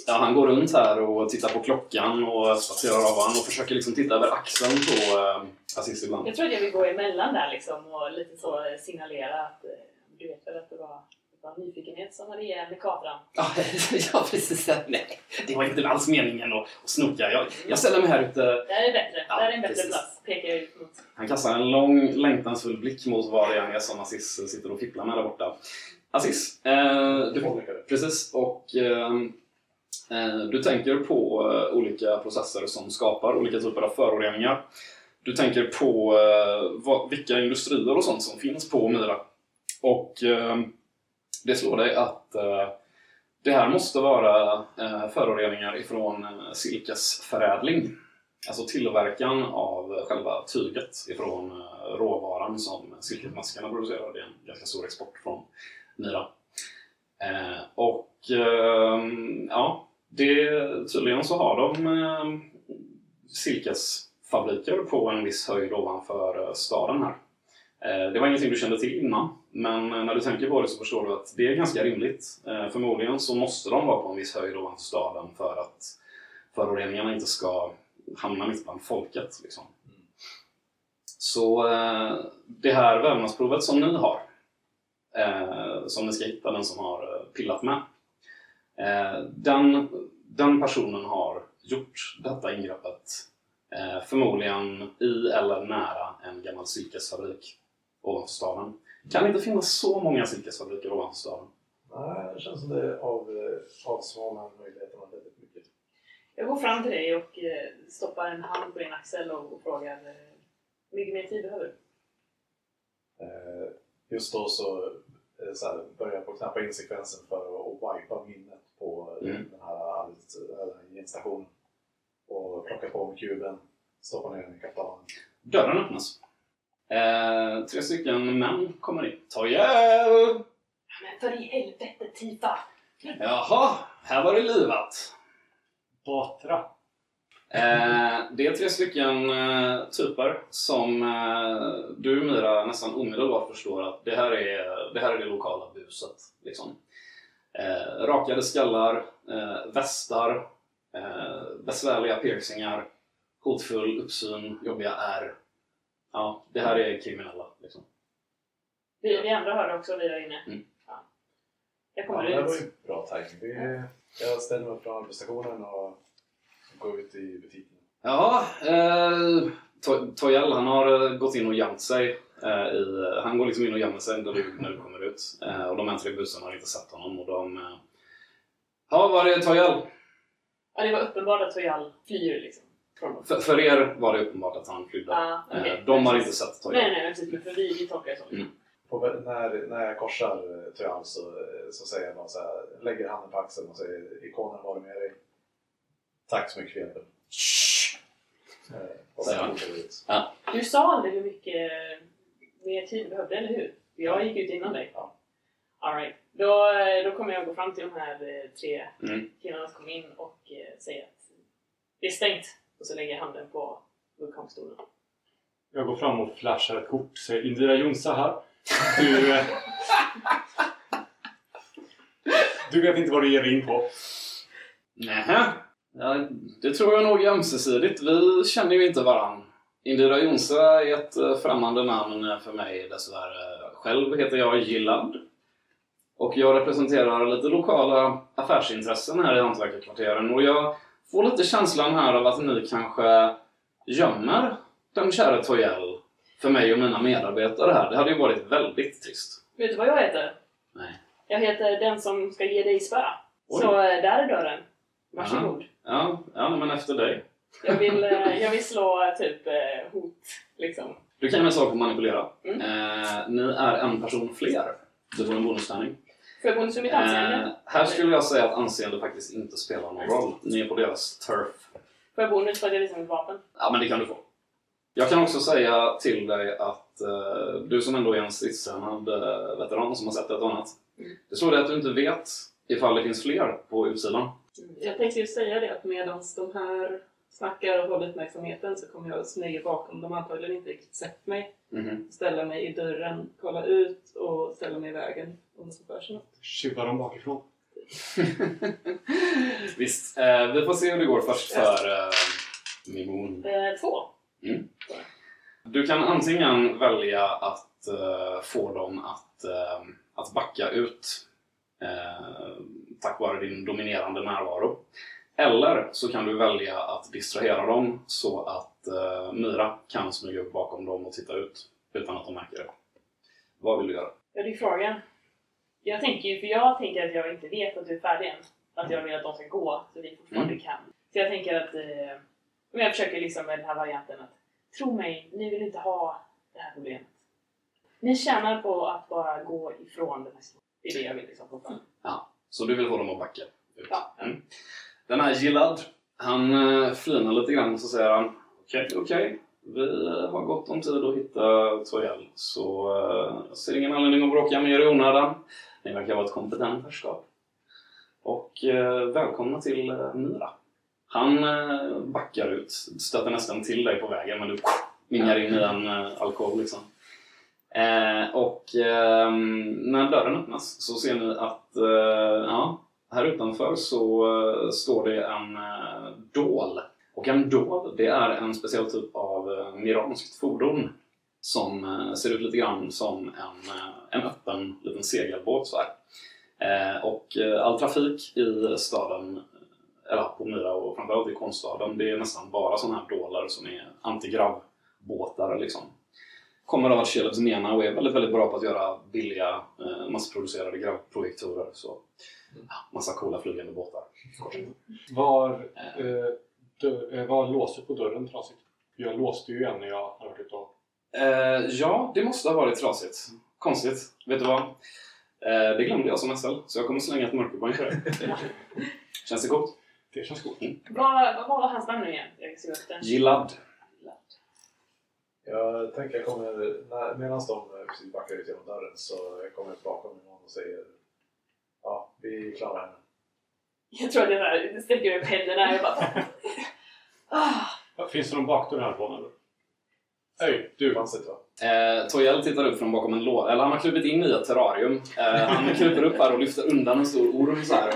Ja, han går runt här och tittar på klockan och spatserar av honom och försöker liksom titta över axeln på äh, Aziz ibland. Jag tror att jag vill gå emellan där liksom och lite så signalera att eh, du vet väl att det var, det var nyfikenhet som hade ihjäl med kameran. Ja, ja, precis. Nej, det var inte alls meningen att, att snoka. Jag, jag ställer mig här ute. Där är bättre. Ja, där är en bättre precis. plats. Pekar jag ut mot. Han kastar en lång längtansfull blick mot vad det än är som Aziz sitter och fipplar med där borta. Aziz, eh, du. Precis, och ehm, eh, du tänker på eh, olika processer som skapar olika typer av föroreningar. Du tänker på eh, vad, vilka industrier och sånt som finns på Myra. Och ehm, det slår dig att eh, det här måste vara eh, föroreningar ifrån eh, silkesförädling. Alltså tillverkan av själva tyget ifrån eh, råvaran som silkesmaskarna producerar. Det är en ganska stor export från Mira. Eh, och ehm, ja, det, tydligen så har de eh, silkesfabriker på en viss höjd ovanför eh, staden här. Det var ingenting du kände till innan, men eh, när du tänker på det så förstår du att det är ganska rimligt. Eh, förmodligen så måste de vara på en viss höjd ovanför staden för att föroreningarna inte ska hamna mitt bland folket. Liksom. Så eh, det här vävnadsprovet som ni har, som ni ska hitta den som har pillat med, den, den personen har gjort detta ingreppet förmodligen i eller nära en gammal silkesfabrik ovanför staden. Kan det inte finnas så många silkesfabriker ovanför staden? Nej, det känns som det av, eh, avsmalnar möjligheterna väldigt mycket. Jag går fram till dig och eh, stoppar en hand på din axel och, frågar eh, hur mycket mer tid behöver du? Eh, Just då så, eh, så här, börjar jag på att knappa in sekvensen för att wipa minnet på eh, Mm. den här genstationen. Och plocka på mig kuben, stoppa ner den i kaptanen. Dörren öppnas. Eh, tre stycken män kommer in. Ta hjälp! Men för i helvete Tifa! Jaha, här var det livat. Batra. Eh, det är tre stycken eh, typer som eh, du Mira nästan omedelbart förstår att det här är det, här är det lokala buset. Liksom. Eh, rakade skallar, eh, västar, eh, besvärliga piercingar, hotfull uppsyn, jobbiga ärr. Ja, det här är kriminella. Liksom. Vi, vi andra hörde också vi där inne. Mm. Ja. Jag Ja, kommer det var ut. ju bra timing. Vi, jag ställer mig från arbetsstationen och går ut i butiken. Ja, eh, To- Toyal han har eh, gått in och gömt sig. Eh, i, han går liksom in och gömmer sig när du, när du kommer ut. Eh, och de här tre bussarna har inte sett honom. Och de, eh, ja, var är Toyal? Ja, det var uppenbart att Toyal flyr liksom. För, för er var det uppenbart att han flydde. Ja, okej. eh, de har inte sett Toyal. Nej, nej, men precis. Men för vi, vi tolkar det så. Mm. På, när, när jag korsar eh, Toyan så, eh, så säger jag så här, lägger handen på axeln och säger ikonen var med dig. Tack så mycket för hjälpen. Eh, och sen vi ut. Du sa aldrig hur mycket mer tid du behövde, eller hur? Jag gick ut innan dig. Ja. All right. då, då kommer jag gå fram till de här tre Mm. killarna som kom in och säga att det är stängt. Och så lägger jag handen på vulkanstolen. Jag går fram och flashar ett kort. Säger Indira Jonsa här. Du... eh, Du vet inte vad du ger dig in på. Nähä. Ja, det tror jag nog är ömsesidigt. Vi känner ju inte varann. Indira Jonsa är ett eh, främmande namn för mig dessvärre. Själv heter jag Gillard. Och jag representerar lite lokala affärsintressen här i hantverkarkvarteren. Och jag får lite känslan här av att ni kanske gömmer den kära Toyel för mig och mina medarbetare här. Det hade ju varit väldigt trist. Vet du vad jag heter? Nej. Jag heter den som ska ge dig spö. Oj. Så eh, där är dörren. Varsågod. Ja, ja men efter dig. Jag, vill, eh, jag vill slå eh, typ hot, liksom. Du kan med sak manipulera. Mm. Eh, ni är en person fler. Du får en bonustärning. Får jag bonus för mitt anseende? Eh, här skulle jag säga att anseende faktiskt inte spelar någon roll. Ni är på deras turf. Får jag bonus för att jag visar mitt vapen? Ja, men det kan du få. Jag kan också säga till dig att eh, du som ändå är en stridstränad eh, veteran som har sett ett och annat. Mm. Det står det att du inte vet ifall det finns fler på utsidan. Jag tänkte ju säga det att medan de här snackar och håller uppmärksamheten så kommer jag smyga bakom. De har antagligen inte riktigt sett mig. Mhm. Ställa mig i dörren, kolla ut och ställa mig i vägen om det ska för sig något. Tjuvar dem bakifrån. Visst, eh, vi får se hur det går först för eh, Mimon. Eh, två. Du kan antingen välja att eh, få dem att, eh, att backa ut eh, tack vare din dominerande närvaro. Eller så kan du välja att distrahera dem så att eh, Myra kan smyga upp bakom dem och titta ut utan att de märker det. Vad vill du göra? Ja, det är frågan. Jag tänker ju, för jag tänker att jag inte vet att du är färdig än. Att jag vill att de ska gå, så vi fortfarande Mm. kan. Så jag tänker att... Eh, jag försöker liksom med den här varianten att tro mig, ni vill inte ha det här problemet. Ni tjänar på att bara gå ifrån den här. Det är det jag vill liksom få fram. Så du vill få dem att backa ut? Ja. Mm. Den är gillad! han eh, flinar lite grann och så säger han Okej, okej. Vi har gott om tid att hitta Toyel. Så eh, jag ser ingen anledning att bråka mer i onödan. Ni verkar vara ett kompetent herrskap. Och eh, välkomna till eh, Myra. Han eh, backar ut, stöter nästan till dig på vägen men du vingar in i en eh, alkohol liksom. Eh, och eh, när dörren öppnas så ser ni att eh, ja, här utanför så eh, står det en eh, dål. Och en dål, det är en speciell typ av eh, miranskt fordon som eh, ser ut lite grann som en, eh, en öppen liten segelbåt. Så här. Och all trafik i staden, eller på Myra och framförallt i konststaden, det är nästan bara sådana här dålar som är antigravbåtar. Liksom. Kommer av att Shelebs Mena och är väldigt, väldigt bra på att göra billiga massproducerade gravprojektorer. Så massa coola flygande båtar. Var, eh, dö, eh, var låset på dörren trasigt? Jag låste ju en när jag hade varit ute och... Eh, ja, det måste ha varit trasigt. Konstigt. Vet du vad? Eh, det glömde jag som SL, så jag kommer slänga ett mörkerpoäng på det. Känns det coolt? Det känns coolt. Vad, vad var hans namn nu igen? Jag ser upp den. Gillad. Jag tänker jag kommer, när- medan de eh, precis backar ut genom dörren så kommer jag bakom någon och säger Ja, vi klarar henne. Jag tror att jag här sträcker upp händerna och bara... ah, Ja, Finns det någon bakdörr härifrån eller? Det du! fanns inte va? Eh, Toyel tittar upp från bakom en låda, eller han har klivit in i ett terrarium. Eh, han kryper upp här och lyfter undan en stor orm så här.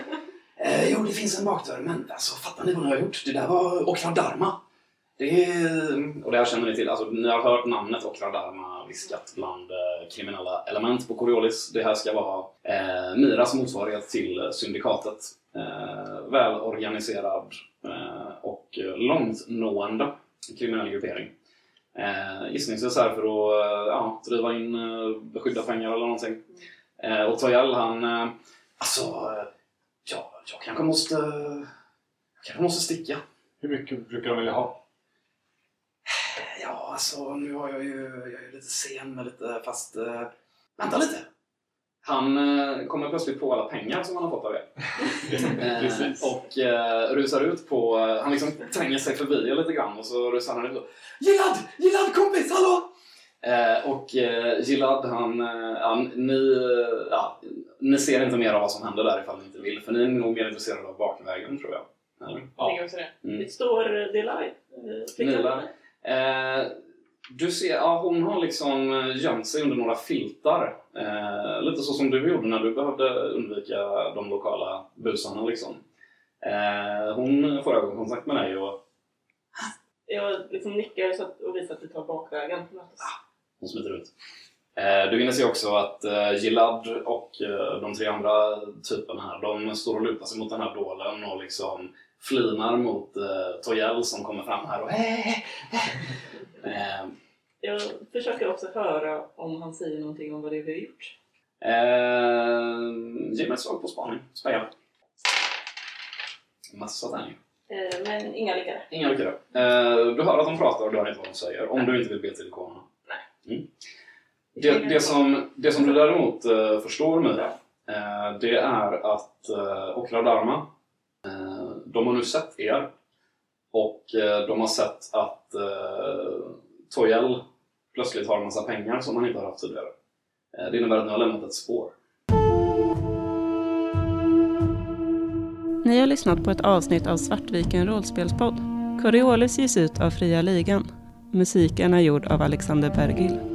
Eh, jo, det finns en bakdörr, men alltså, fattar ni vad ni har gjort? Det där var Okradharma. Det är... Och det här känner ni till. Alltså, ni har hört namnet och Radarma viskat bland eh, kriminella element på Coriolis. Det här ska vara eh, Miras motsvarighet till Syndikatet. Eh, välorganiserad eh, och långtnående kriminell gruppering. Eh, gissningsvis här för att eh, ja, driva in eh, beskydda pengar eller någonting. Eh, och Toyal han... Eh, alltså, eh, ja, jag kanske måste... Jag kanske måste sticka. Hur mycket brukar de vilja ha? Ja, alltså nu har jag ju, jag är ju lite sen med lite fast... Eh, vänta lite! Han eh, kommer plötsligt på alla pengar som han har fått av er. Eh, och eh, rusar ut på... Eh, han liksom tränger sig förbi er lite grann och så rusar han ut och Gillad! Gillad kompis, hallå! Eh, och eh, Gillad, han... Ja, ni, ja, ni ser inte mer av vad som händer där ifall ni inte vill, för ni är nog mer intresserade av bakvägen, tror jag. Eller? jag tänker också det. Mm. Det står. Nila. Eh, du ser, ja, hon har liksom eh, gömt sig under några filtar. Eh, lite så som du gjorde när du behövde undvika de lokala busarna. Liksom. Eh, hon får ögonkontakt med dig och Jag liksom nickar så att, och visar att vi tar bakvägen. hon smiter ut. Eh, du hinner se också att eh, Gilad och de tre andra typerna här, de står och lutar sig mot den här dålen och liksom flinar mot eh, Toyel som kommer fram här och eh, Jag försöker också höra om han säger någonting om vad det är vi har gjort. Eh, ge mig ett slag på spaning. Speja. Massa tärningar. Eh, men inga lyckade. Inga lyckade. Eh, du hör att de pratar och du hör inte vad de säger. Om du inte vill be till ikonerna. Mm. Det, det, som, det som du däremot eh, förstår Mira, eh, det är att eh, Okra Dharma, eh, de har nu sett er. Och eh, de har sett att eh, Toyel plötsligt har en massa pengar som han inte har haft tidigare. Eh, det innebär att ni har lämnat ett spår. Ni har lyssnat på ett avsnitt av Svartviken rollspelspodd. Coriolis ges ut av Fria Ligan. Musiken är gjord av Alexander Bergil.